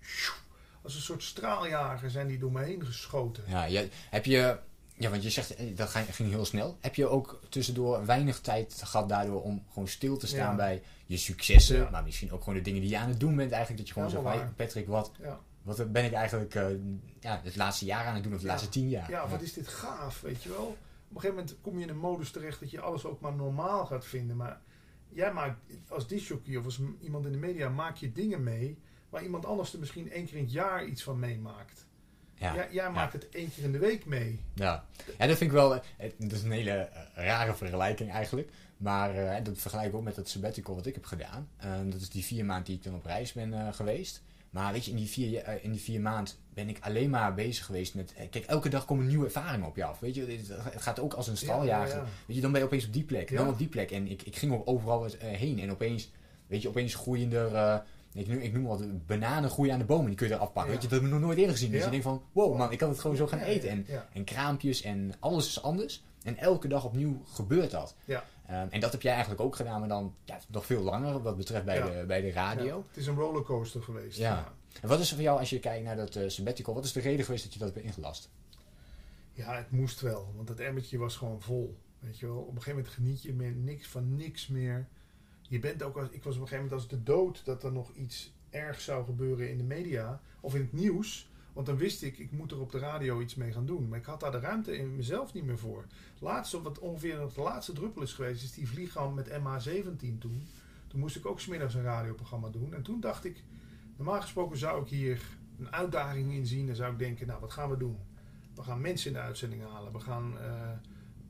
Als een soort straaljager zijn die door me heen geschoten. Ja, je, heb je, ja, want je zegt eh, dat ging, ging heel snel. Heb je ook tussendoor weinig tijd gehad daardoor om gewoon stil te staan Ja. bij je successen, Ja. maar misschien ook gewoon de dingen die je aan het doen bent eigenlijk. Dat je gewoon zegt, Helemaal hey, Patrick, wat, Ja. wat ben ik eigenlijk eh, ja, het laatste jaar aan het doen of de Ja. laatste tien jaar? Ja, wat is dit gaaf, weet je wel? Op een gegeven moment kom je in een modus terecht dat je alles ook maar normaal gaat vinden. Maar jij maakt, als disjockey of als iemand in de media, maak je dingen mee waar iemand anders er misschien één keer in het jaar iets van meemaakt. Ja. Jij, jij maakt het één keer in de week mee. Ja. ja, dat vind ik wel. eh, het- Dat is een hele eh, rare vergelijking eigenlijk. Maar eh, dat vergelijk ik ook met het sabbatical wat ik heb gedaan. Eh, dat is die vier maanden die ik dan op reis ben eh, geweest. Maar weet je, in die vier, in die vier maanden ben ik alleen maar bezig geweest met. Kijk, elke dag komen nieuwe ervaringen op je af. Weet je, het gaat ook als een straaljager. Ja, ja, Weet je, dan ben je opeens op die plek, dan op die plek. En ik, ik ging ook overal heen. En opeens, weet je, opeens groeien er. ik, noem, ik noem wat bananen groeien aan de bomen. Die kun je eraf pakken. Ja. Weet je, dat heb ik nog nooit eerder gezien. Dus Ja. je denkt van, wow man, ik kan het gewoon zo gaan eten. En ja. en kraampjes en alles is anders. En elke dag opnieuw gebeurt dat. Ehm, en dat heb jij eigenlijk ook gedaan, maar dan ja, nog veel langer wat betreft bij, Ja. de, bij de radio. Ja, het is een rollercoaster geweest. Ja. En wat is er voor jou, als je kijkt naar dat eh, sabbatical, wat is de reden geweest dat je dat hebt ingelast? Ja, het moest wel, want dat emmertje was gewoon vol. Weet je wel, op een gegeven moment geniet je meer niks van niks meer. Je bent ook als, ik was op een gegeven moment als de dood dat er nog iets ergs zou gebeuren in de media of in het nieuws. Want dan wist ik, ik moet er op de radio iets mee gaan doen. Maar ik had daar de ruimte in mezelf niet meer voor. Laatste, wat ongeveer de laatste druppel is geweest, is die vliegramp met MH17 toen. Toen moest ik ook smiddags een radioprogramma doen. En toen dacht ik, normaal gesproken zou ik hier een uitdaging in zien. Dan zou ik denken, nou wat gaan we doen? We gaan mensen in de uitzending halen. We gaan uh,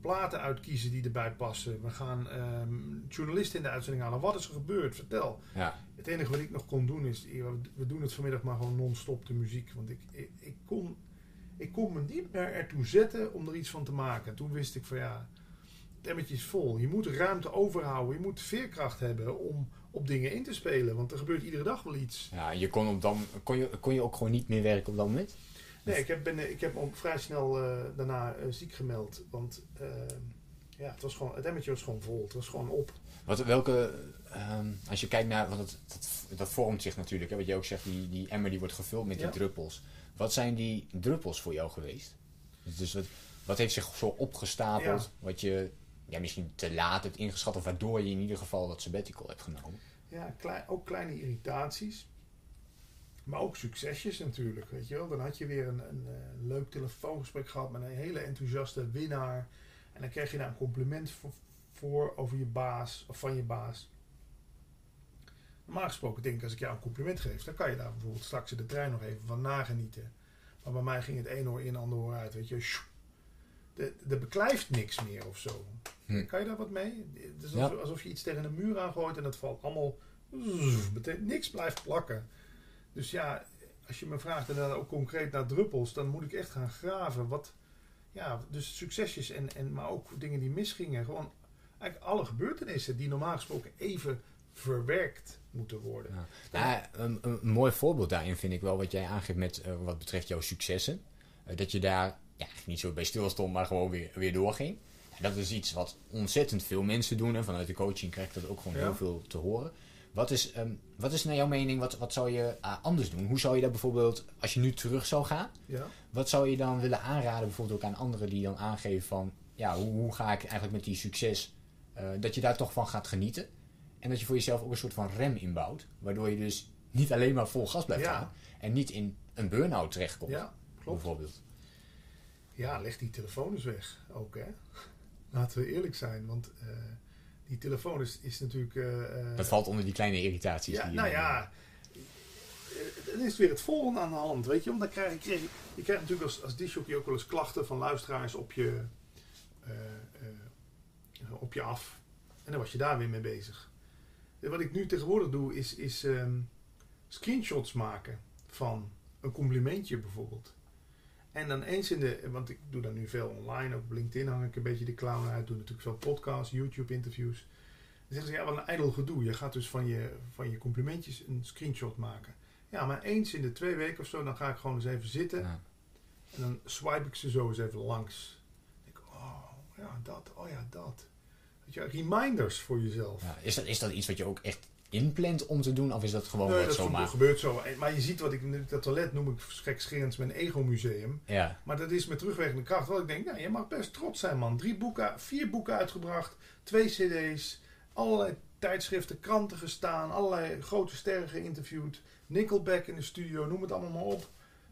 platen uitkiezen die erbij passen. We gaan uh, journalisten in de uitzending halen. Wat is er gebeurd? Vertel. Ja. Het enige wat ik nog kon doen is, we doen het vanmiddag maar gewoon non-stop de muziek. Want ik, ik, ik, kon, ik kon me niet meer ertoe zetten om er iets van te maken. Toen wist ik van ja, het emmertje is vol. Je moet ruimte overhouden. Je moet veerkracht hebben om op dingen in te spelen. Want er gebeurt iedere dag wel iets. Ja, je kon, op dan, kon, je, kon je ook gewoon niet meer werken op dat moment? Nee, ik heb, ben, ik heb me vrij snel uh, daarna uh, ziek gemeld. Want uh, ja, het, was gewoon, het emmertje was gewoon vol. Het was gewoon op. Wat, welke, um, als je kijkt naar, want het, dat, dat vormt zich natuurlijk, hè, wat je ook zegt, die, die emmer die wordt gevuld met die druppels. Wat zijn die druppels voor jou geweest? Dus wat, wat heeft zich zo opgestapeld, ja. wat je ja, misschien te laat hebt ingeschat, of waardoor je in ieder geval dat sabbatical hebt genomen? Ja, klein, ook kleine irritaties. Maar ook succesjes natuurlijk, weet je wel. Dan had je weer een, een, een, leuk telefoongesprek gehad met een hele enthousiaste winnaar. En dan krijg je daar een compliment voor, voor over je baas of van je baas. Normaal gesproken denk ik, als ik jou een compliment geef, dan kan je daar bijvoorbeeld straks in de trein nog even van nagenieten. Maar bij mij ging het een oor in, ander oor uit, weet je. Er beklijft niks meer of zo. Hm. Kan je daar wat mee? Het is alsof, ja. alsof je iets tegen een muur aangooit en dat valt allemaal... Niks blijft plakken. Dus ja, als je me vraagt en dan ook concreet naar druppels, dan moet ik echt gaan graven. Wat, ja, dus succesjes en, en maar ook dingen die misgingen. Gewoon eigenlijk alle gebeurtenissen die normaal gesproken even verwerkt moeten worden. Ja. Nou, een, een, mooi voorbeeld daarin vind ik wel wat jij aangeeft met uh, wat betreft jouw successen. Uh, dat je daar ja, niet zo bij stil stond, maar gewoon weer, weer doorging. Ja, dat is iets wat ontzettend veel mensen doen. En vanuit de coaching krijg ik dat ook gewoon heel veel te horen. Wat is, um, wat is naar jouw mening, wat, wat zou je uh, anders doen? Hoe zou je dat bijvoorbeeld, als je nu terug zou gaan, ja. wat zou je dan willen aanraden, bijvoorbeeld ook aan anderen die dan aangeven van, ja, hoe, hoe ga ik eigenlijk met die succes, uh, dat je daar toch van gaat genieten? En dat je voor jezelf ook een soort van rem inbouwt, waardoor je dus niet alleen maar vol gas blijft Ja. gaan en niet in een burn-out terechtkomt, Ja, klopt. bijvoorbeeld. Ja, leg die telefoon eens weg ook, hè. Laten we eerlijk zijn, want eh, die telefoon is, is natuurlijk... eh, Dat valt onder die kleine irritaties. Ja, die nou ja. eh, Dan is weer het volgende aan de hand, weet je. Want dan krijg je, krijg je, krijgt natuurlijk als, als disjockey ook wel eens klachten van luisteraars op je, op je af. En dan was je daar weer mee bezig. En wat ik nu tegenwoordig doe, is, is ehm, screenshots maken van een complimentje bijvoorbeeld. En dan eens in de, want ik doe dat nu veel online, ook op LinkedIn hang ik een beetje de clown uit, doe natuurlijk veel podcasts, YouTube interviews. Dan zeggen ze, ja, wat een ijdel gedoe. Je gaat dus van je, van je complimentjes een screenshot maken. Ja, maar eens in de twee weken of zo, dan ga ik gewoon eens even zitten. Ja. En dan swipe ik ze zo eens even langs. Dan denk ik, oh, ja, dat, oh ja, dat. Weet je, reminders voor jezelf. Ja, is, dat, is dat iets wat je ook echt inplant om te doen, of is dat gewoon nee, wat dat zomaar? gebeurt zo. En- Maar je ziet wat ik, dat toilet noem ik gekscherend mijn ego-museum. Ja, Maar dat is met terugwerkende kracht. Wat ik denk, nou, je mag best trots zijn, man. Drie boeken, vier boeken uitgebracht, twee cd's, allerlei tijdschriften, kranten gestaan, allerlei grote sterren geïnterviewd, Nickelback in de studio, noem het allemaal maar op.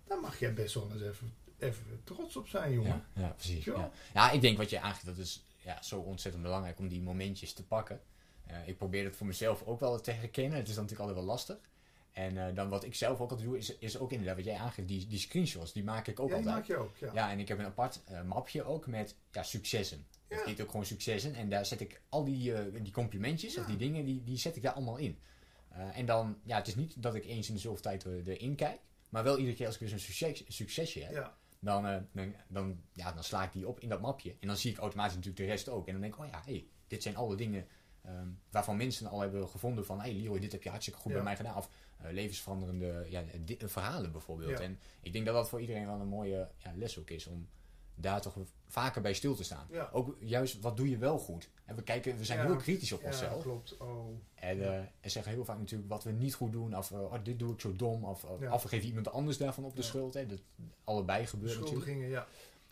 Daar mag jij best wel eens even, even trots op zijn, jongen. ja, ja, precies. Ja. Ja. ik denk wat je aangeeft, dat is ja, zo ontzettend belangrijk om die momentjes te pakken. Eh, ik probeer het voor mezelf ook wel te herkennen. Het is dan natuurlijk altijd wel lastig. En eh, dan wat ik zelf ook altijd doe, is, is ook inderdaad wat jij aangeeft, die, die screenshots, die maak ik ook Ja, die altijd. maak je ook, ja. Ja, en ik heb een apart eh, mapje ook met ja, successen. Het Ja. heet ook gewoon successen. En daar zet ik al die, die complimentjes Ja. of die dingen, die, die zet ik daar allemaal in. En dan, ja, het is niet dat ik eens in de zoveel tijd er- erin kijk. Maar wel iedere keer als ik weer zo'n succes, succesje heb, dan, dan, dan, ja, dan sla ik die op in dat mapje. En dan zie ik automatisch natuurlijk de rest ook. En dan denk ik, oh ja, hey, dit zijn alle dingen ehm, waarvan mensen al hebben gevonden van... Hé hey, Leroy, dit heb je hartstikke goed Ja. bij mij gedaan. Of eh, levensveranderende ja, verhalen bijvoorbeeld. Ja. En ik denk dat dat voor iedereen wel een mooie ja, les ook is om daar toch vaker bij stil te staan. Ja. Ook juist, wat doe je wel goed? En we, kijken, we zijn Ja. heel kritisch op Ja, onszelf. klopt. Oh. En, eh, en zeggen heel vaak natuurlijk wat we niet goed doen. Of eh, oh, dit doe ik zo dom. Of, Ja. of we geven iemand anders daarvan op de schuld. Hè. Dat, allebei gebeurt natuurlijk. Ja.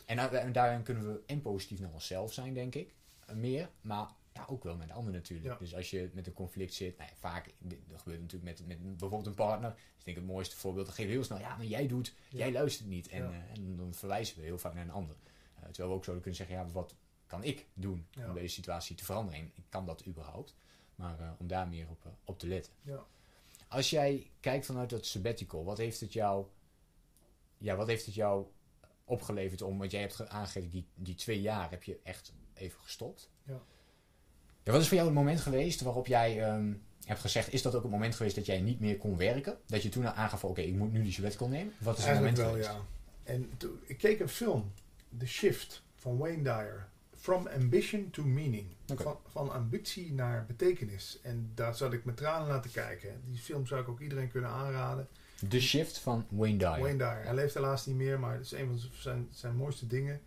En, daar- en daarin kunnen we en positief naar onszelf zijn, denk ik. Meer. Maar ja, ook wel met anderen natuurlijk. Ja. Dus als je met een conflict zit, nou ja, vaak, dat gebeurt natuurlijk met, met bijvoorbeeld een partner. Dus ik denk het mooiste voorbeeld, dan geef heel snel, ja, maar jij doet, Ja. jij luistert niet. En, eh, en dan verwijzen we heel vaak naar een ander. Eh, terwijl we ook zouden kunnen zeggen, ja, wat kan ik doen om deze situatie te veranderen? En kan dat überhaupt? Maar eh, om daar meer op, op te letten. Ja. Als jij kijkt vanuit dat sabbatical, wat heeft het jou, ja, wat heeft het jou opgeleverd om, want jij hebt ge- aangegeven, die, die twee jaar heb je echt even gestopt. Ja. Ja, wat is voor jou het moment geweest waarop jij ehm, hebt gezegd, is dat ook het moment geweest dat jij niet meer kon werken? Dat je toen aangaf, oké, ik moet nu die sabbatical nemen? Wat is het Eigenlijk moment wel, geweest? ja. En toen- ik keek een film, The Shift, van Wayne Dyer. From Ambition to Meaning. Van, van ambitie naar betekenis. En daar zat ik met tranen naar te kijken. Die film zou ik ook iedereen kunnen aanraden. De shift van Wayne Dyer. Wayne Dyer. Hij leeft helaas niet meer, maar het is een van zijn, zijn mooiste dingen.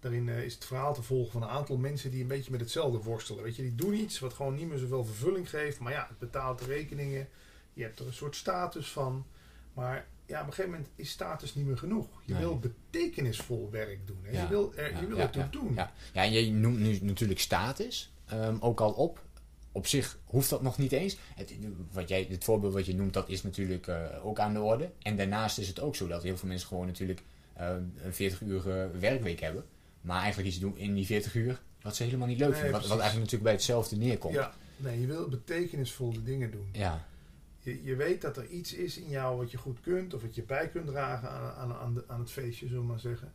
Daarin eh, is het verhaal te volgen van een aantal mensen die een beetje met hetzelfde worstelen. Weet je, die doen iets wat gewoon niet meer zoveel vervulling geeft. Maar ja, het betaalt de rekeningen. Je hebt er een soort status van. Maar ja, op een gegeven moment is status niet meer genoeg. Je Nee. wil betekenisvol werk doen. Hè? Ja, Je wil er, ja, je wil ja, het ook doen. Ja, ja en je noemt nu natuurlijk status ehm, ook al op. Op zich hoeft dat nog niet eens. Het, wat jij, het voorbeeld wat je noemt, dat is natuurlijk eh, ook aan de orde. En daarnaast is het ook zo dat heel veel mensen gewoon natuurlijk eh, een 40 uur werkweek hebben. Maar eigenlijk iets doen in die 40 uur wat ze helemaal niet leuk vinden. Wat, wat eigenlijk natuurlijk bij hetzelfde neerkomt. Ja, nee, je wil betekenisvolle dingen doen. ja. Je, je weet dat er iets is in jou wat je goed kunt, of wat je bij kunt dragen aan, aan, aan, de- aan het feestje, zullen we maar zeggen.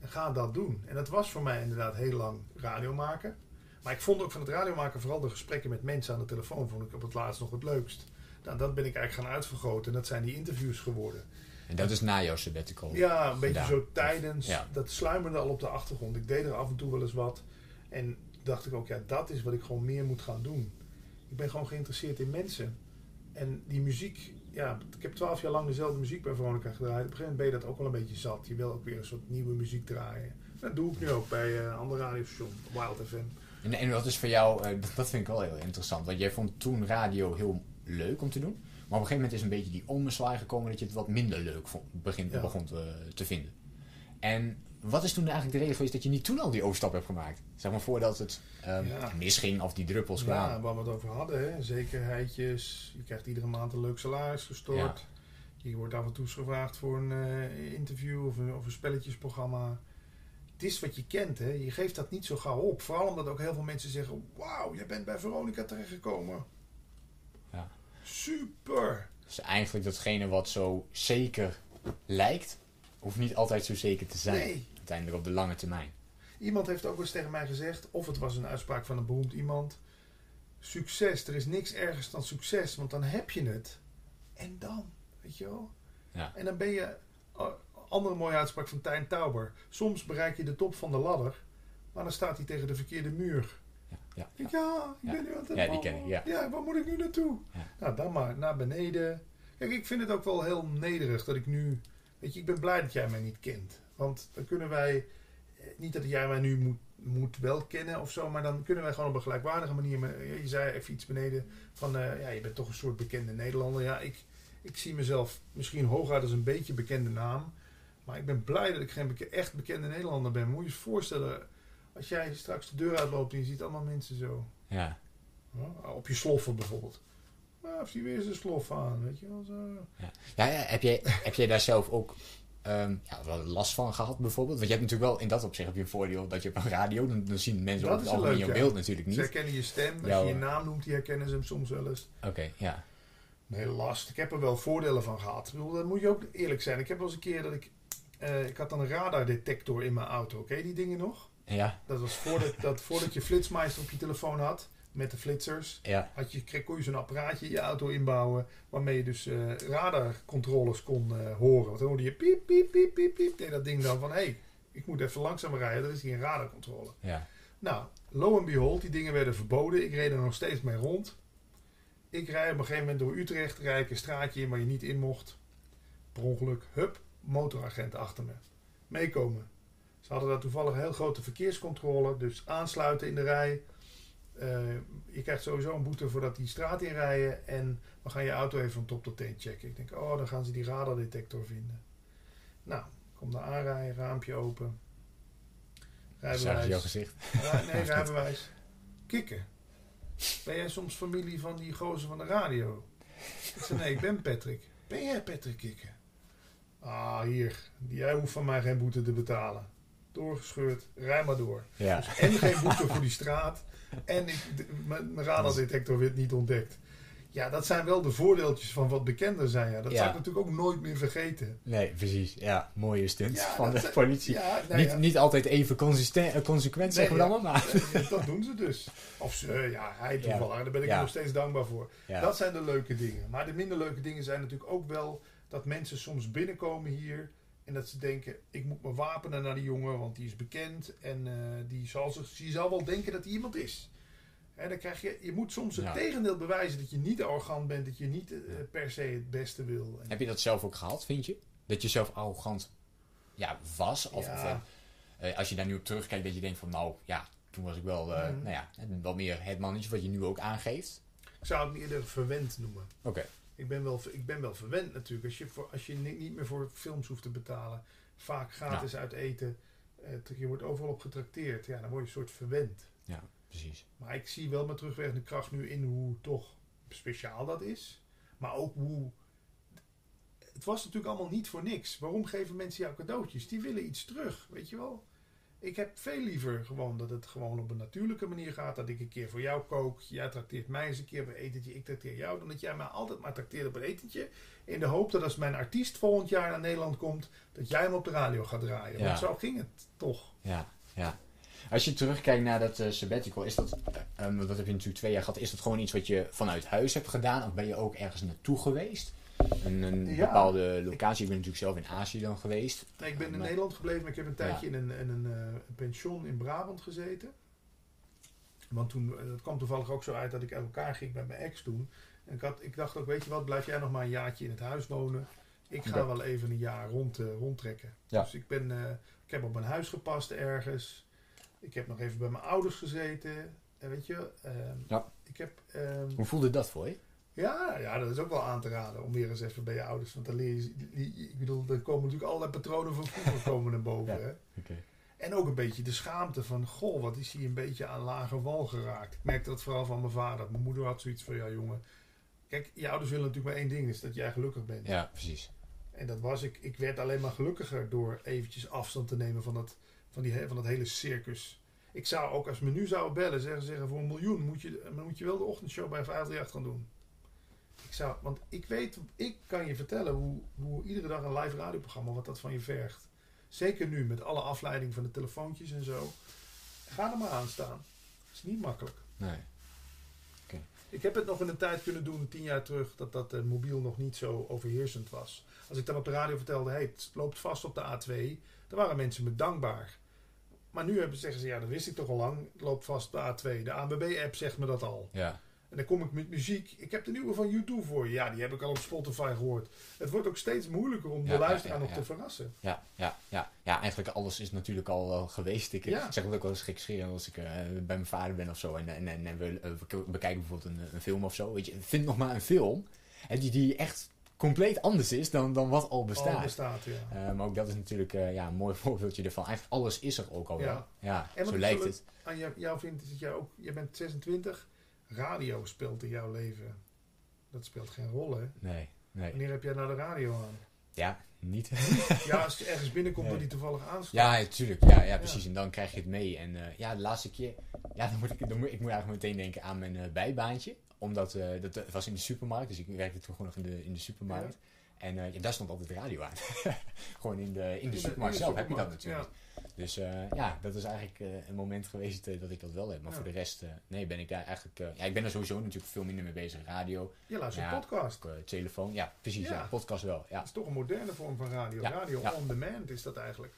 En ga dat doen. En dat was voor mij inderdaad heel lang radio maken. Maar ik vond ook van het radio maken vooral de gesprekken met mensen aan de telefoon, vond ik op het laatst nog het leukst. Nou, dat ben ik eigenlijk gaan uitvergroten en dat zijn die interviews geworden. En dat is na jouw sabbatical. Ja, een beetje gedaan. zo tijdens. Ja. Dat sluimerde al op de achtergrond. Ik deed er af en toe wel eens wat. En dacht ik ook, ja, dat is wat ik gewoon meer moet gaan doen. Ik ben gewoon geïnteresseerd in mensen. En die muziek, ja, ik heb twaalf jaar lang dezelfde muziek bij Veronica gedraaid. Op een gegeven moment ben je dat ook wel een beetje zat. Je wil ook weer een soort nieuwe muziek draaien. Dat doe ik nu ook bij eh, een ander radiostation, Wild FM. En, en wat is voor jou, eh, dat vind ik wel heel interessant. Want jij vond toen radio heel leuk om te doen. Maar op een gegeven moment is een beetje die omslag gekomen dat je het wat minder leuk vond, begin, Ja. begon te, te vinden. En wat is toen eigenlijk de reden geweest dat je niet toen al die overstap hebt gemaakt? Zeg maar voordat het ehm, Ja. misging of die druppels Ja, kwamen. waar we het over hadden, hè. zekerheidjes. Je krijgt iedere maand een leuk salaris gestort. Je wordt af en toe gevraagd voor een eh, interview of een, of een spelletjesprogramma. Het is wat je kent, hè. Je geeft dat niet zo gauw op. Vooral omdat ook heel veel mensen zeggen... Wauw, jij bent bij Veronica terechtgekomen. Super. Dus eigenlijk datgene wat zo zeker lijkt, hoeft niet altijd zo zeker te zijn. Nee. Uiteindelijk op de lange termijn. Iemand heeft ook eens tegen mij gezegd... of het was een uitspraak van een beroemd iemand... Succes, er is niks ergers dan succes. Want dan heb je het. En dan, weet je wel... Ja. En dan ben je, oh, andere mooie uitspraak van Tijn Tauber. Soms bereik je de top van de ladder, maar dan staat hij tegen de verkeerde muur. Ja, ja, Ik, ja, ik ben nu aan het Ja, die ken ik, ja. Ja, waar moet ik nu naartoe? Nou, dan maar naar beneden. Kijk, ik vind het ook wel heel nederig dat ik nu... Weet je, ik ben blij dat jij mij niet kent. Want dan kunnen wij... eh, Niet dat jij mij nu moet, moet wel kennen of zo, maar dan kunnen wij gewoon op een gelijkwaardige manier... met- Je zei even iets beneden van... eh, ja, je bent toch een soort bekende Nederlander. Ja, ik, ik zie mezelf misschien hooguit als een beetje bekende naam. Maar ik ben blij dat ik geen beke- echt bekende Nederlander ben. Moet je je voorstellen, als jij straks de deur uitloopt en je ziet allemaal mensen zo. ja. Ja, op je sloffen bijvoorbeeld. Nou, heeft hij weer zijn slof aan, weet je wel. Zo. Ja, ja, heb, jij, heb jij daar zelf ook ehm, ja, wel last van gehad bijvoorbeeld? Want je hebt natuurlijk wel in dat opzicht heb je een voordeel dat je op een radio, dan, dan zien mensen Dat het algemeen jouw ja. beeld natuurlijk Ze niet. herkennen je stem. Als je je eh, naam noemt, die herkennen ze hem soms wel eens. Oké, ja. Nee, last. Ik heb er wel voordelen van gehad. Ik bedoel, dat moet je ook eerlijk zijn. Ik heb wel eens een keer dat ik... eh, ik had dan een radardetector in mijn auto. Je die dingen nog? Ja, Dat was voordat, dat, voordat je Flitsmeister op je telefoon had. Met de flitsers. ja, Had je, kreeg- kon je zo'n apparaatje in je auto inbouwen. Waarmee je dus eh, radarcontroles kon eh, horen. Want dan hoorde je piep, piep, piep, piep, piep. Deed dat ding dan van... Hé, hey, ik moet even langzamer rijden. Er is hier een radarcontrole. ja. Nou, lo and behold, die dingen werden verboden. Ik reed er nog steeds mee rond. Ik rijd op een gegeven moment door Utrecht. Rijd ik een straatje in waar je niet in mocht. Per ongeluk, hup, motoragent achter me. Meekomen. Ze hadden daar toevallig een heel grote verkeerscontrole. Dus aansluiten in de rij. Eh, je krijgt sowieso een boete voordat die straat inrijden. En we gaan je auto even van top tot teen checken. Ik denk, oh, dan gaan ze die radardetector vinden. Nou, kom daar aanrijden, raampje open. Je jouw Rijbewijs. gezicht? Nee, rijbewijs. Kikken. Ben jij soms familie van die gozer van de radio? Ik zei, nee, ik ben Patrick. Ben jij Patrick Kikken? Ah, hier. Jij hoeft van mij geen boete te betalen. Doorgescheurd, rij maar door. Ja. Dus en geen boete voor die straat. En ik, de- mijn mijn radardetector werd niet ontdekt. Ja, dat zijn wel de voordeeltjes van wat bekender zijn. Ja. Dat Ja. zou ik natuurlijk ook nooit meer vergeten. Nee, precies. Ja, mooie stunt Ja, van de zijn- politie. Nou niet, niet altijd even consisten- eh, consequent, Nee, zeggen we dan maar. Eh, dat doen ze dus. Of ze, ja, hij toevallig. Daar ben ik nog steeds dankbaar voor. Dat zijn de leuke dingen. Maar de minder leuke dingen zijn natuurlijk ook wel dat mensen soms binnenkomen hier en dat ze denken: ik moet me wapenen naar die jongen, want die is bekend en eh, die, zal zich, die zal wel denken dat hij iemand is. En dan krijg je, je moet soms het Ja. tegendeel bewijzen dat je niet arrogant bent, dat je niet eh, per se het beste wil. Heb je dat zelf ook gehad, vind je? Dat je zelf arrogant ja, was? Of, Ja. of, eh, als je daar nu op terugkijkt, dat je denkt van nou ja, toen was ik wel, Mhm. nou ja, wel meer het mannetje wat je nu ook aangeeft. Ik zou het eerder verwend noemen. Oké. Ik ben wel, ik ben wel verwend natuurlijk. Als je, voor, als je ni- niet meer voor films hoeft te betalen, vaak gratis uit eten, eh, je wordt overal op getrakteerd, ja, dan word je een soort verwend. Ja, precies. Maar ik zie wel met terugwerkende kracht nu in hoe toch speciaal dat is. Maar ook hoe. Het was natuurlijk allemaal niet voor niks. Waarom geven mensen jou cadeautjes? Die willen iets terug, weet je wel? Ik heb veel liever gewoon dat het gewoon op een natuurlijke manier gaat. Dat ik een keer voor jou kook. Jij trakteert mij eens een keer op een etentje. Ik trakteer jou. Dan dat jij mij altijd maar trakteert op een etentje. In de hoop dat als mijn artiest volgend jaar naar Nederland komt. Dat jij hem op de radio gaat draaien. Ja. Want zo ging het toch. Ja, ja. Als je terugkijkt naar dat eh, sabbatical, is dat, eh, um, dat heb je natuurlijk twee jaar gehad, is dat gewoon iets wat je vanuit huis hebt gedaan? Of ben je ook ergens naartoe geweest? Een, een Ja. bepaalde locatie, ik ben natuurlijk zelf in Azië dan geweest. Nee, ik ben in Maar- Nederland gebleven, maar ik heb een tijdje Ja. in een, in een eh, pension in Brabant gezeten. Want toen, eh, dat kwam toevallig ook zo uit dat ik uit elkaar ging met mijn ex toen. En ik, had, ik dacht ook, weet je wat, blijf jij nog maar een jaartje in het huis wonen. Ik ga Ja. wel even een jaar rond, eh, rondtrekken. Dus ik, ben, ik heb op mijn huis gepast ergens. Ik heb nog even bij mijn ouders gezeten. En weet je, ehm, ik heb... ehm, Hoe voelde dat voor je? Ja, ja, dat is ook wel aan te raden om weer eens even bij je ouders. Want dan leer je, ik bedoel, er komen natuurlijk allerlei patronen van vroeger komen naar boven. Ja. Hè? En ook een beetje de schaamte van, goh, wat is hij een beetje aan lage wal geraakt. Ik merkte dat vooral van mijn vader. Mijn moeder had zoiets van, ja jongen. Kijk, je ouders willen natuurlijk maar één ding, is dat jij gelukkig bent. Ja, precies. En dat was ik. Ik werd alleen maar gelukkiger door eventjes afstand te nemen van dat, van die, van dat hele circus. Ik zou ook, als me nu zouden bellen, zeggen, zeggen voor een miljoen moet je, moet je wel de ochtendshow bij 538 gaan doen. Ik zou, want ik weet, ik kan je vertellen hoe, hoe iedere dag een live radioprogramma, wat dat van je vergt. Zeker nu, met alle afleiding van de telefoontjes en zo. Ga er maar aan staan. Het is niet makkelijk. Nee. Ik heb het nog in een tijd kunnen doen, tien jaar terug, dat dat eh, mobiel nog niet zo overheersend was. Als ik dan op de radio vertelde, hey, het loopt vast op de A2, dan waren mensen me dankbaar. Maar nu hebben, zeggen ze, ja, dat wist ik toch al lang, het loopt vast op de A2. De ANWB-app zegt me dat al. Ja. En dan kom ik met muziek. Ik heb de nieuwe van YouTube voor je. Ja, die heb ik al op Spotify gehoord. Het wordt ook steeds moeilijker om de ja, luisteraar ja, nog te verrassen. Ja, ja, ja. ja, eigenlijk alles is natuurlijk al eh, geweest. Ik, zeg het ook wel eens gekscherend als ik eh, bij mijn vader ben of zo. En, en, en, en we, eh, we bekijken bijvoorbeeld een, een film of zo. Weet je, vind nog maar een film hè, die, die echt compleet anders is dan, dan wat al bestaat. Al bestaat, ja. Maar ook dat is natuurlijk ja, een mooi voorbeeldje ervan. Eigenlijk alles is er ook al Ja. wel. Ja, En zo lijkt het. Aan jou, jou vindt is dat jij ook, je bent 26, radio speelt in jouw leven. Dat speelt geen rol, hè? Nee, nee. Wanneer heb jij nou de radio aan? Ja, niet. Ja, als je ergens binnenkomt Nee. die toevallig aanstaat. Ja, natuurlijk. Ja, ja, precies. En dan krijg je het mee. En eh, ja, de laatste keer... Ja, dan moet ik, dan moet, ik moet eigenlijk meteen denken aan mijn eh, bijbaantje. Omdat eh, dat was in de supermarkt. Dus ik werkte toen gewoon nog in de, in de supermarkt. En eh, ja, daar stond altijd de radio aan. gewoon in de, in de supermarkt zelf heb je dat natuurlijk. Dus eh, ja, dat is eigenlijk eh, een moment geweest dat ik dat wel heb. Maar Ja. voor de rest, nee, ben ik daar eigenlijk... ja, ik ben er sowieso natuurlijk veel minder mee bezig. Radio, Je luistert Ja. podcast. ook, telefoon. Ja, precies. Ja. Ja. podcast wel. Ja, Dat is toch een moderne vorm van radio. Ja, Radio ja. on demand is dat eigenlijk.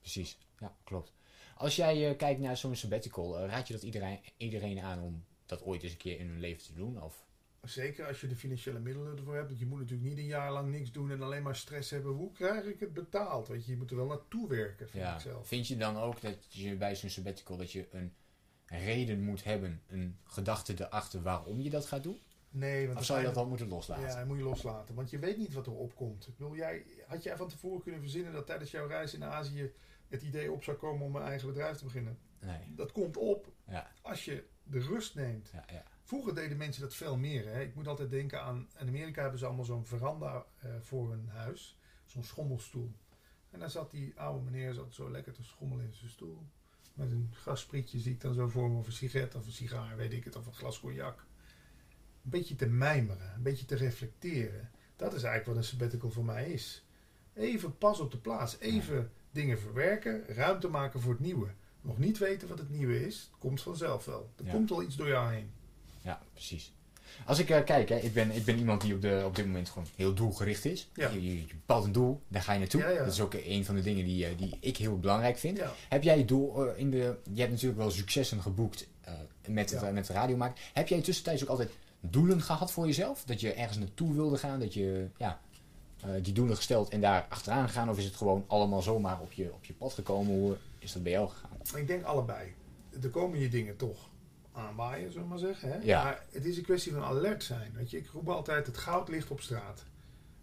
precies. Ja, klopt. Als jij kijkt naar zo'n sabbatical, raad je dat iedereen, iedereen aan om dat ooit eens een keer in hun leven te doen? Of Zeker als je de financiële middelen ervoor hebt. Want je moet natuurlijk niet een jaar lang niks doen en alleen maar stress hebben. Hoe krijg ik het betaald? Weet je, je moet er wel naartoe werken, vind Ja. ik zelf. Vind je dan ook dat je bij zo'n sabbatical dat je een reden moet hebben, een gedachte erachter waarom je dat gaat doen? Nee, want Of zou je dat al moeten loslaten? Ja, dat moet je loslaten. Want je weet niet wat er opkomt. Ik bedoel, jij, had jij van tevoren kunnen verzinnen dat tijdens jouw reis in Azië het idee op zou komen om mijn eigen bedrijf te beginnen. Nee. Dat komt op Ja, als je de rust neemt. ja, ja. Vroeger deden mensen dat veel meer. Hè? Ik moet altijd denken aan... In Amerika hebben ze allemaal zo'n veranda eh, voor hun huis. Zo'n schommelstoel. En daar zat die oude meneer zat zo lekker te schommelen in zijn stoel. Met een gasprietje zie ik dan zo voor me. Of een sigaret of een sigaar, weet ik het. Of een glas cognac. Een beetje te mijmeren. Een beetje te reflecteren. Dat is eigenlijk wat een sabbatical voor mij is. Even pas op de plaats. Even dingen verwerken. Ruimte maken voor het nieuwe. Nog niet weten wat het nieuwe is. Het komt vanzelf wel. Er Ja. komt wel iets door jou heen. Ja, precies. Als ik eh, kijk, hè, ik, ben, ik ben iemand die op, de, op dit moment gewoon heel doelgericht is. Ja. Je, je, je bepaalt een doel, daar ga je naartoe. Ja, ja. Dat is ook een van de dingen die, eh, die ik heel belangrijk vind. Ja. Heb jij doel eh, in de. Je hebt natuurlijk wel successen geboekt met, het, met radio maken. Heb jij tussentijds ook altijd doelen gehad voor jezelf? Dat je ergens naartoe wilde gaan? Dat je ja, die doelen gesteld en daar achteraan gegaan? Of is het gewoon allemaal zomaar op je, op je pad gekomen? Hoe is dat bij jou gegaan? Ik denk allebei. Er komen je dingen toch aanwaaien, zullen we maar zeggen. Hè? Ja. Maar het is een kwestie van alert zijn. Weet je, ik roep altijd, het goud ligt op straat.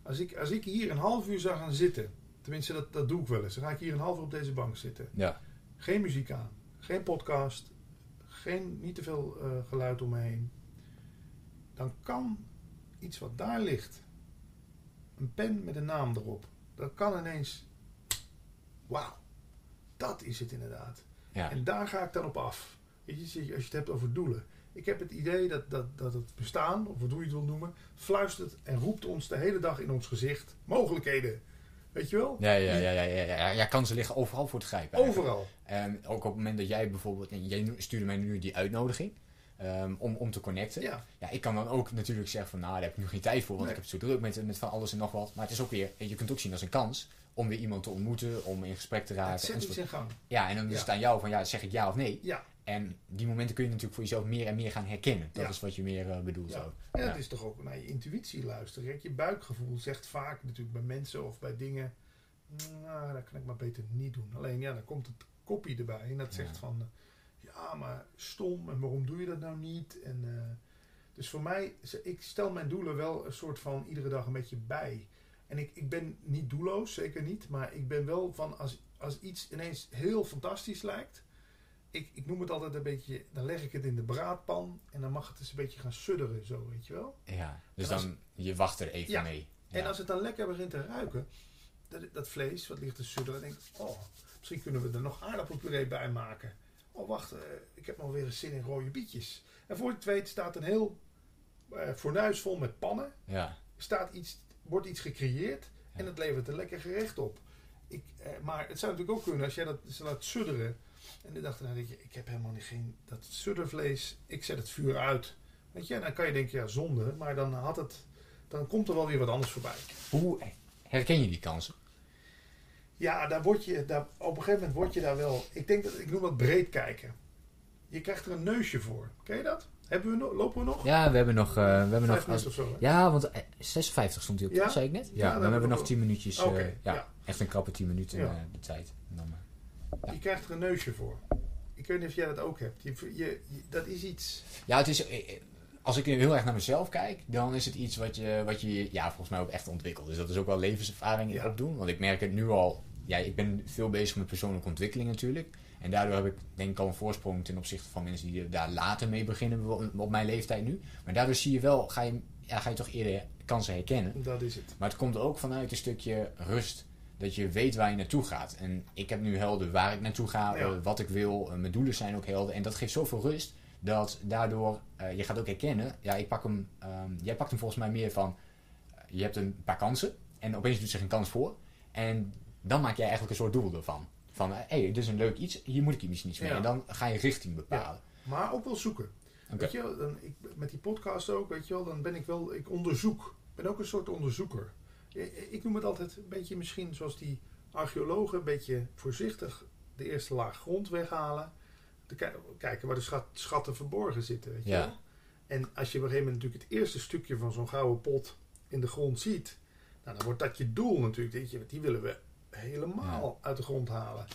Als ik, als ik hier een half uur zou gaan zitten, tenminste dat, dat doe ik wel eens, dan ga ik hier een half uur op deze bank zitten. Ja. Geen muziek aan, geen podcast, geen, niet te veel eh, geluid om me heen. Dan kan iets wat daar ligt, een pen met een naam erop, dat kan ineens, wauw, dat is het inderdaad. Ja. En daar ga ik dan op af. Weet je, als je het hebt over doelen. Ik heb het idee dat, dat, dat het bestaan, of hoe je het wil noemen, fluistert en roept ons de hele dag in ons gezicht mogelijkheden. Weet je wel? Ja, ja, ja, ja, ja, ja, ja. Kansen liggen overal voor te grijpen. eigenlijk. Overal. En ook op het moment dat jij bijvoorbeeld, en jij stuurde mij nu die uitnodiging ehm, om, om te connecten. Ja. Ja, ik kan dan ook natuurlijk zeggen van, nou, daar heb ik nu geen tijd voor, want Nee. ik heb het zo druk met, met van alles en nog wat. Maar het is ook weer, je kunt ook zien als een kans om weer iemand te ontmoeten, om in gesprek te Het raken. zet enzovoort. iets in gang. Ja, en dan is Ja. het aan jou van, ja, zeg ik ja of nee. Ja. En die momenten kun je natuurlijk voor jezelf meer en meer gaan herkennen. Dat Ja. is wat je meer eh, bedoelt Ja. zo. En dat Ja. is toch ook naar je intuïtie luisteren. Kijk, je buikgevoel zegt vaak natuurlijk bij mensen of bij dingen. Nou, dat kan ik maar beter niet doen. Alleen ja, dan komt het kopie erbij en dat zegt van. Ja, maar stom en waarom doe je dat nou niet? En, eh, dus voor mij, ik stel mijn doelen wel een soort van iedere dag een beetje bij. En ik, ik ben niet doelloos, zeker niet. Maar ik ben wel van als, als iets ineens heel fantastisch lijkt. Ik, ik noem het altijd een beetje, dan leg ik het in de braadpan en dan mag het eens een beetje gaan sudderen, zo weet je wel. Ja, dus dan, je wacht er even Ja. mee. En als het dan lekker begint te ruiken, dat, dat vlees wat ligt te sudderen, dan denk ik, oh, misschien kunnen we er nog aardappelpuree bij maken. Oh, wacht, eh, ik heb nog weer eens zin in rode bietjes. En voor je het weet staat een heel eh fornuis vol met pannen. ja. Staat iets, wordt iets gecreëerd en het levert een lekker gerecht op. Ik, eh, maar het zou natuurlijk ook kunnen als jij dat ze laat sudderen. En dan dacht ik, nou, denk je, ik heb helemaal niet geen dat suddervlees. Ik zet het vuur uit. Weet je, en dan kan je denken, ja, zonde. Maar dan had het, dan komt er wel weer wat anders voorbij. Hoe herken je die kansen? Ja, daar word je, daar, op een gegeven moment word je daar wel. Ik denk dat ik noem dat breed kijken. Je krijgt er een neusje voor. Ken je dat? Hebben we nog, lopen we nog? Ja, we hebben nog... eh, we hebben nog minuten of zo. hè? Ja, want eh, 56 stond hij op, Ja? zei ik net? Ja, Ja, dan, dan hebben we nog 10 minuutjes. eh, ja, ja. echt een krappe 10 minuten eh, de tijd. En dan, eh, Je krijgt er een neusje voor. Ik weet niet of jij dat ook hebt. Je, je, je- dat is iets. Ja, het is... eh, eh, Als ik heel erg naar mezelf kijk, dan is het iets wat je, wat je ja, volgens mij ook echt ontwikkelt. Dus dat is ook wel levenservaring in Ja. opdoen. Want ik merk het nu al... Ja, ik ben veel bezig met persoonlijke ontwikkeling natuurlijk. En daardoor heb ik denk ik al een voorsprong ten opzichte van mensen die daar later mee beginnen, op mijn leeftijd nu. Maar daardoor zie je wel, ga je, ja, ga je toch eerder kansen herkennen. Dat is het. Maar het komt ook vanuit een stukje rust. Dat je weet waar je naartoe gaat. En ik heb nu helder waar ik naartoe ga, Ja. eh, wat ik wil. eh, mijn doelen zijn ook helder. En dat geeft zoveel rust. Dat daardoor, eh, je gaat ook herkennen. Ja, ik pak hem, ehm, jij pakt hem volgens mij meer van, je hebt een paar kansen. En opeens doet zich een kans voor. En dan maak jij eigenlijk een soort doel ervan. Van, hé, hey, dit is een leuk iets, hier moet ik misschien iets mee. Ja. En dan ga je richting bepalen. Maar ook wel zoeken. Weet je, wel, dan, ik, met die podcast ook, weet je wel, dan ben ik wel, ik onderzoek. Ik ben ook een soort onderzoeker. Ik, ik noem het altijd een beetje misschien zoals die archeologen, een beetje voorzichtig de eerste laag grond weghalen. Te ki- kijken waar de schat- schatten verborgen zitten, weet je Ja. wel. En als je op een gegeven moment natuurlijk het eerste stukje van zo'n gouden pot in de grond ziet, nou, dan wordt dat je doel natuurlijk. Denk je, die willen we helemaal uit de grond halen.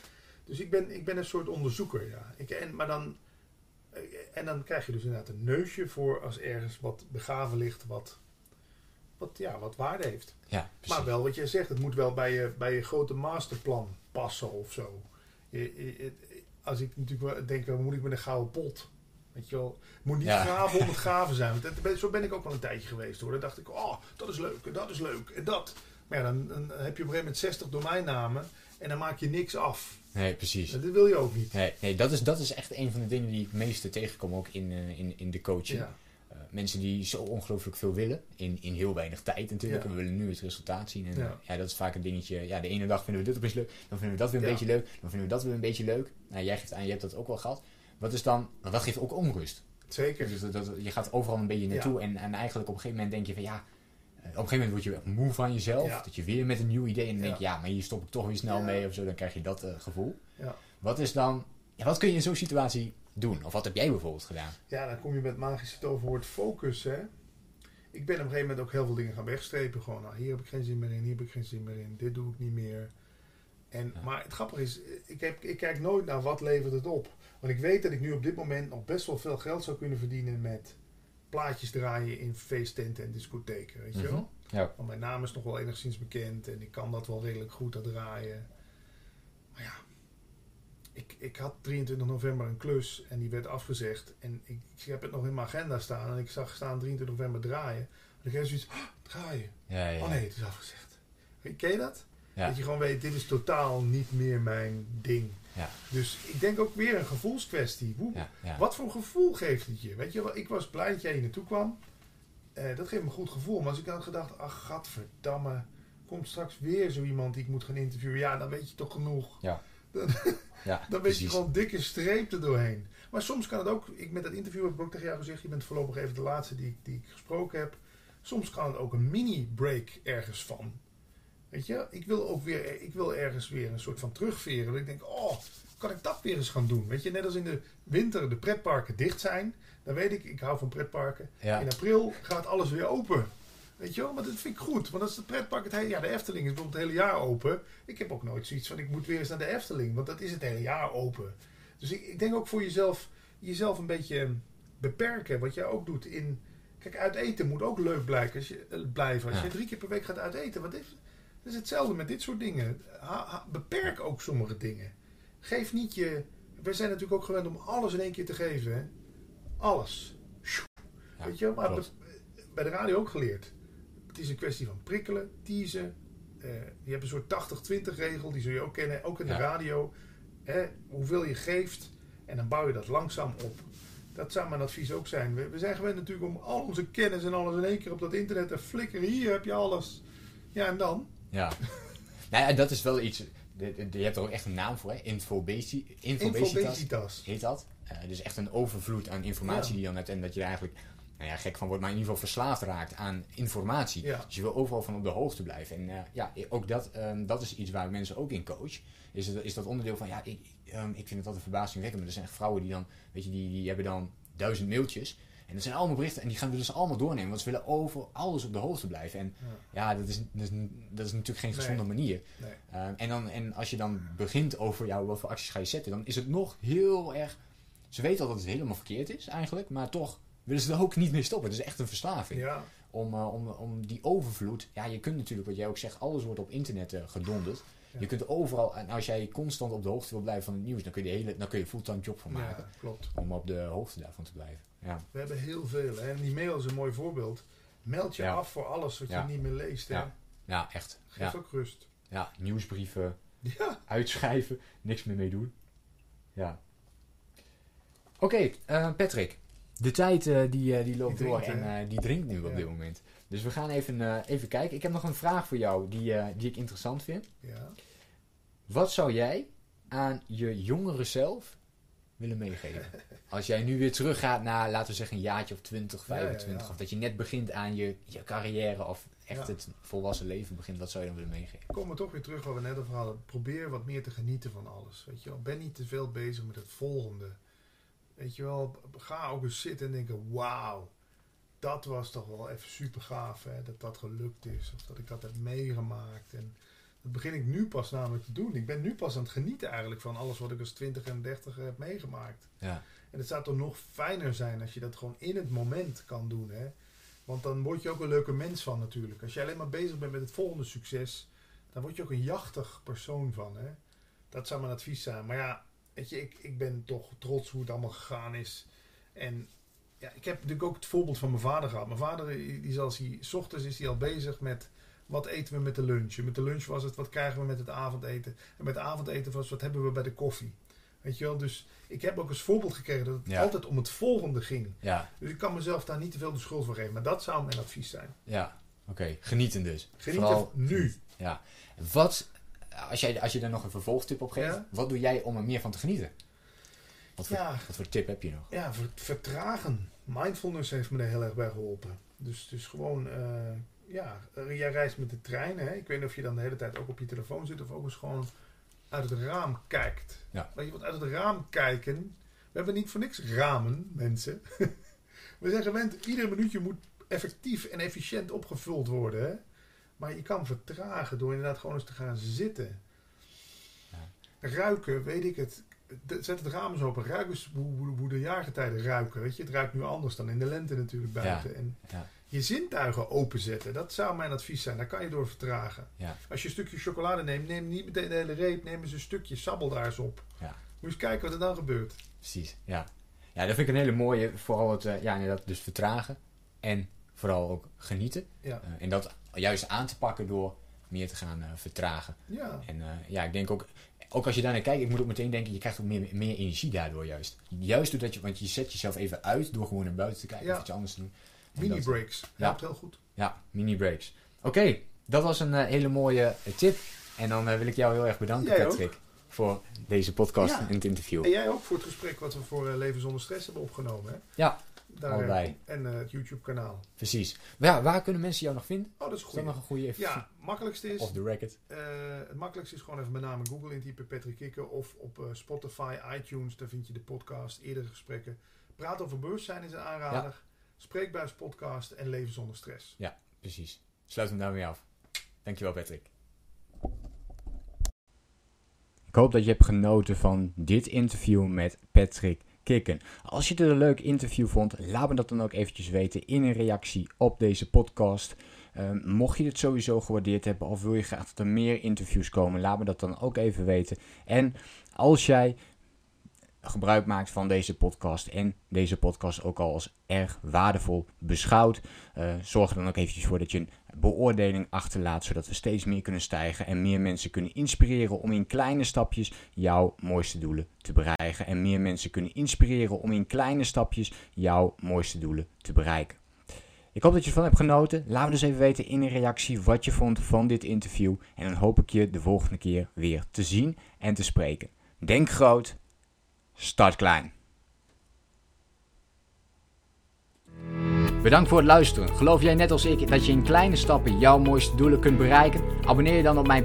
Dus ik ben, ik ben een soort onderzoeker, ja. Ik, en, maar dan, eh, en dan krijg je dus inderdaad een neusje voor als ergens wat begaven ligt, wat, wat, ja, wat waarde heeft. Ja, precies. Maar wel wat jij zegt, het moet wel bij je, bij je grote masterplan passen of zo. je- je- het- als ik natuurlijk denk, wel, moet ik met een gouden pot? Weet je wel, het moet niet Ja. graven om het graven zijn. Want dat- zo ben ik ook wel een tijdje geweest hoor. Dan dacht ik, oh, dat is leuk en dat is leuk en dat. Maar ja, dan, dan heb je op een gegeven moment 60 domeinnamen en dan maak je niks af. Nee, precies. Dat wil je ook niet. Nee, nee dat, is, dat is echt een van de dingen die ik het meeste tegenkom ook in, eh, in, in de coaching. Ja, mensen die zo ongelooflijk veel willen, in, in heel weinig tijd natuurlijk. Ja. En we willen nu het resultaat zien. En Ja. ja. ja, dat is vaak een dingetje. Ja, de ene dag vinden we dit opeens leuk, dan vinden we dat weer een Ja. beetje leuk, dan vinden we dat weer een beetje leuk. Nou, jij geeft aan, je hebt dat ook wel gehad. Wat is dan, want dat geeft ook onrust. zeker. Dus dat, dat- je gaat overal een beetje Ja. naartoe en, en eigenlijk op een gegeven moment denk je van ja, eh, op een gegeven moment word je moe van jezelf. Ja. Dat je weer met een nieuw idee en dan denk je Ja. ja, maar hier stop ik toch weer snel Ja. mee of zo. Dan krijg je dat eh, gevoel. Ja. Wat is dan, ja, wat kun je in zo'n situatie doen? Of wat heb jij bijvoorbeeld gedaan? Ja, dan kom je met magisch toverwoord focus, hè. Ik ben op een gegeven moment ook heel veel dingen gaan wegstrepen. Gewoon, nou, hier heb ik geen zin meer in, hier heb ik geen zin meer in, dit doe ik niet meer. En, Ja. Maar het grappige is, ik, heb, ik kijk nooit naar wat levert het op. Want ik weet dat ik nu op dit moment nog best wel veel geld zou kunnen verdienen met plaatjes draaien in feesttenten en discotheken, weet je Mhm. wel. Ja. Want mijn naam is nog wel enigszins bekend en ik kan dat wel redelijk goed draaien. Maar ja, ik, ik had 23 november een klus en die werd afgezegd. En ik, ik heb het nog in mijn agenda staan en ik zag staan 23 november draaien. En ik heb zoiets, "Oh, draaien. Ja, ja. Oh nee, het is afgezegd. Ken je dat? Ja. Dat je gewoon weet, dit is totaal niet meer mijn ding. Ja. Dus ik denk ook weer een gevoelskwestie. Hoe, Ja, ja. wat voor gevoel geeft het je? Weet je wel, ik was blij dat jij hier naartoe kwam. Eh, dat geeft me een goed gevoel. Maar als ik dan had gedacht, ach gadverdamme, komt straks weer zo iemand die ik moet gaan interviewen. Ja, dan weet je toch genoeg. Ja, Dan weet je gewoon dikke streep er doorheen. Maar soms kan het ook, ik met dat interview heb ik ook tegen jou gezegd, je bent voorlopig even de laatste die, ik- die ik gesproken heb. Soms kan het ook een mini-break ergens van. Weet je, ik wil ook weer, ik wil ergens weer een soort van terugveren. Dat ik denk, oh, kan ik dat weer eens gaan doen? Weet je, net als in de winter de pretparken dicht zijn. Dan weet ik, ik hou van pretparken. Ja. In april gaat alles weer open. Weet je wel, maar dat vind ik goed. Want als het pretpark het hele jaar, de Efteling is bijvoorbeeld het hele jaar open. Ik heb ook nooit zoiets van, ik moet weer eens naar de Efteling. Want dat is het hele jaar open. Dus ik, ik denk ook voor jezelf, jezelf een beetje beperken. Wat jij ook doet in... Kijk, uit eten moet ook leuk blijken als je, eh, blijven. Als Ja. je drie keer per week gaat uit eten. Wat is, het is hetzelfde met dit soort dingen. Ha- ha- beperk ook sommige dingen. Geef niet je... We zijn natuurlijk ook gewend om alles in één keer te geven. Hè? Alles. Ja, Weet je wel? Maar be- bij de radio ook geleerd. Het is een kwestie van prikkelen, teasen. Eh, je hebt een soort 80-20 regel, die zul je ook kennen, ook in de Ja. radio. Hè, hoeveel je geeft en dan bouw je dat langzaam op. Dat zou mijn advies ook zijn. We, we zijn gewend natuurlijk om al onze kennis en alles in één keer op dat internet te flikkeren. Hier heb je alles. Ja, en dan? Ja. nou ja, dat is wel iets. Je hebt er ook echt een naam voor, hè? Infobesi- Infobesitas Infobesitas. heet dat. Eh, dus echt een overvloed aan informatie Ja. die je dan hebt. En dat je er eigenlijk, nou ja, gek van wordt, maar in ieder geval verslaafd raakt aan informatie. Ja. Dus je wil overal van op de hoogte blijven. En eh, ja, ook dat, ehm, dat is iets waar ik mensen ook in coach. Is, het, is dat onderdeel van, ja, ik, ehm, ik vind het altijd verbazingwekkend. Maar er zijn echt vrouwen die dan, weet je, die, die hebben dan duizend mailtjes. En dat zijn allemaal berichten en die gaan we dus allemaal doornemen. Want ze willen over alles op de hoogte blijven. En Ja. ja, dat is, dat is, dat is natuurlijk geen Nee. gezonde manier. Nee. Ehm, en, dan, en als je dan begint over jou, wat voor acties ga je zetten, dan is het nog heel erg. Ze weten al dat het helemaal verkeerd is eigenlijk, maar toch willen ze er ook niet mee stoppen. Het is echt een verslaving. Ja, Om, eh, om, om die overvloed. Ja, je kunt natuurlijk, wat jij ook zegt, alles wordt op internet eh, gedonderd. Ja. Je kunt overal, en als jij constant op de hoogte wil blijven van het nieuws, dan kun je, de hele, dan kun je fulltime job van maken. ja, klopt. Om op de hoogte daarvan te blijven. Ja, We hebben heel veel. Hè? En die mail is een mooi voorbeeld. Meld je Ja. af voor alles wat je niet meer leest. Hè? Ja. ja echt. Geef Ja. ook rust. ja, nieuwsbrieven, Ja. uitschrijven, niks meer mee doen. Ja. Oké, eh, Patrick. De tijd eh, die, eh, die loopt door en eh, die drinkt nu op Ja. dit moment. Dus we gaan even, even kijken. Ik heb nog een vraag voor jou die, die ik interessant vind. ja. Wat zou jij aan je jongere zelf willen meegeven? Als jij nu weer teruggaat naar, laten we zeggen, een jaartje of 20, Ja, ja, 25. ja. Of dat je net begint aan je, je carrière of echt het volwassen leven begint. Wat zou je dan willen meegeven? Komen we toch weer terug waar we net over hadden. Probeer wat meer te genieten van alles. Weet je wel. Ben niet te veel bezig met het volgende. Weet je wel. Ga ook eens zitten en denken. Wauw. Dat was toch wel even super gaaf. Hè? Dat dat gelukt is. Of dat ik dat heb meegemaakt. En dat begin ik nu pas namelijk te doen. Ik ben nu pas aan het genieten eigenlijk van alles wat ik als 20 en 30 heb meegemaakt. Ja. En het zou toch nog fijner zijn als je dat gewoon in het moment kan doen. Hè? Want dan word je ook een leuke mens van natuurlijk. Als je alleen maar bezig bent met het volgende succes, dan word je ook een jachtig persoon van. Hè? Dat zou mijn advies zijn. Maar ja, weet je, ik, ik ben toch trots hoe het allemaal gegaan is. En ja, ik heb natuurlijk ook het voorbeeld van mijn vader gehad. Mijn vader, die is als hij, s ochtends is hij al bezig met wat eten we met de lunch. Met de lunch was het wat krijgen we met het avondeten. En met het avondeten was wat hebben we bij de koffie. Weet je wel, dus ik heb ook als voorbeeld gekregen dat het Ja. altijd om het volgende ging. Ja, Dus ik kan mezelf daar niet te veel de schuld voor geven. Maar dat zou mijn advies zijn. ja. Oké, genieten dus. Geniet Vooral nu. Ja. Wat, als, jij, als je daar nog een vervolgtip op geeft, Ja. wat doe jij om er meer van te genieten? Wat voor, Ja. wat voor tip heb je nog? Ja, ver- vertragen. Mindfulness heeft me er heel erg bij geholpen. Dus, dus gewoon, eh, ja, eh, jij reist met de trein. Hè? Ik weet niet of je dan de hele tijd ook op je telefoon zit of ook eens gewoon uit het raam kijkt. Ja. Weet je, want uit het raam kijken. We hebben niet voor niks ramen, mensen. We zijn gewend, iedere minuutje moet effectief en efficiënt opgevuld worden. Hè? Maar je kan vertragen door inderdaad gewoon eens te gaan zitten. Ruiken, weet ik het. De- Zet het raam eens open. Ruik eens hoe, de jaargetijden ruiken. Weet je? Het ruikt nu anders dan in de lente natuurlijk buiten. En Ja. je zintuigen openzetten. Dat zou mijn advies zijn. Daar kan je door vertragen. Ja. Als je een stukje chocolade neemt, neem niet meteen de hele reep. Neem eens een stukje. Sabbel daar eens op. Ja. Moet je eens kijken wat er dan gebeurt. Precies, ja. Ja, dat vind ik een hele mooie. Vooral het, eh, ja, inderdaad, dus vertragen. En vooral ook genieten. Ja. Eh, en dat juist aan te pakken door meer te gaan eh, vertragen. Ja. En eh, ja, ik denk ook, ook als je daar naar kijkt, ik moet ook meteen denken, je krijgt ook meer, meer energie daardoor juist. Juist doordat je, want je zet jezelf even uit door gewoon naar buiten te kijken Ja. of iets anders te doen. En Mini dat- breaks. Ja. Helpt heel goed. Ja, mini breaks. Oké, dat was een hele mooie tip. En dan wil ik jou heel erg bedanken, Jij Patrick, voor deze podcast Ja. en het interview. En jij ook voor het gesprek wat we voor Leven zonder Stress hebben opgenomen. Hè? Ja, Daar, allebei. En eh, het YouTube kanaal. Precies. Maar ja, waar kunnen mensen jou nog vinden? Oh, dat is Is dat goed. nog een goede even Ja, makkelijkste is... off the record? Eh, het makkelijkste is gewoon even mijn naam in Google intypen, Patrick Kikker. Of op eh, Spotify, iTunes, daar vind je de podcast, eerdere gesprekken. Praat over bewustzijn is een aanrader. Spreekbuis podcast en leven zonder stress. Precies. Sluit hem daarmee af. Dankjewel, Patrick. Ik hoop dat je hebt genoten van dit interview met Patrick Als je het een leuk interview vond, laat me dat dan ook eventjes weten in een reactie op deze podcast. Ehm, mocht je het sowieso gewaardeerd hebben of wil je graag dat er meer interviews komen, laat me dat dan ook even weten. En als jij gebruik maakt van deze podcast en deze podcast ook al als erg waardevol beschouwt, eh, zorg er dan ook eventjes voor dat je een beoordeling achterlaat, zodat we steeds meer kunnen stijgen en meer mensen kunnen inspireren om in kleine stapjes jouw mooiste doelen te bereiken. En meer mensen kunnen inspireren om in kleine stapjes jouw mooiste doelen te bereiken. Ik hoop dat je ervan hebt genoten. Laat me dus even weten in een reactie wat je vond van dit interview. En dan hoop ik je de volgende keer weer te zien en te spreken. Denk groot, start klein. Bedankt voor het luisteren. Geloof jij net als ik dat je in kleine stappen jouw mooiste doelen kunt bereiken? Abonneer je dan op mijn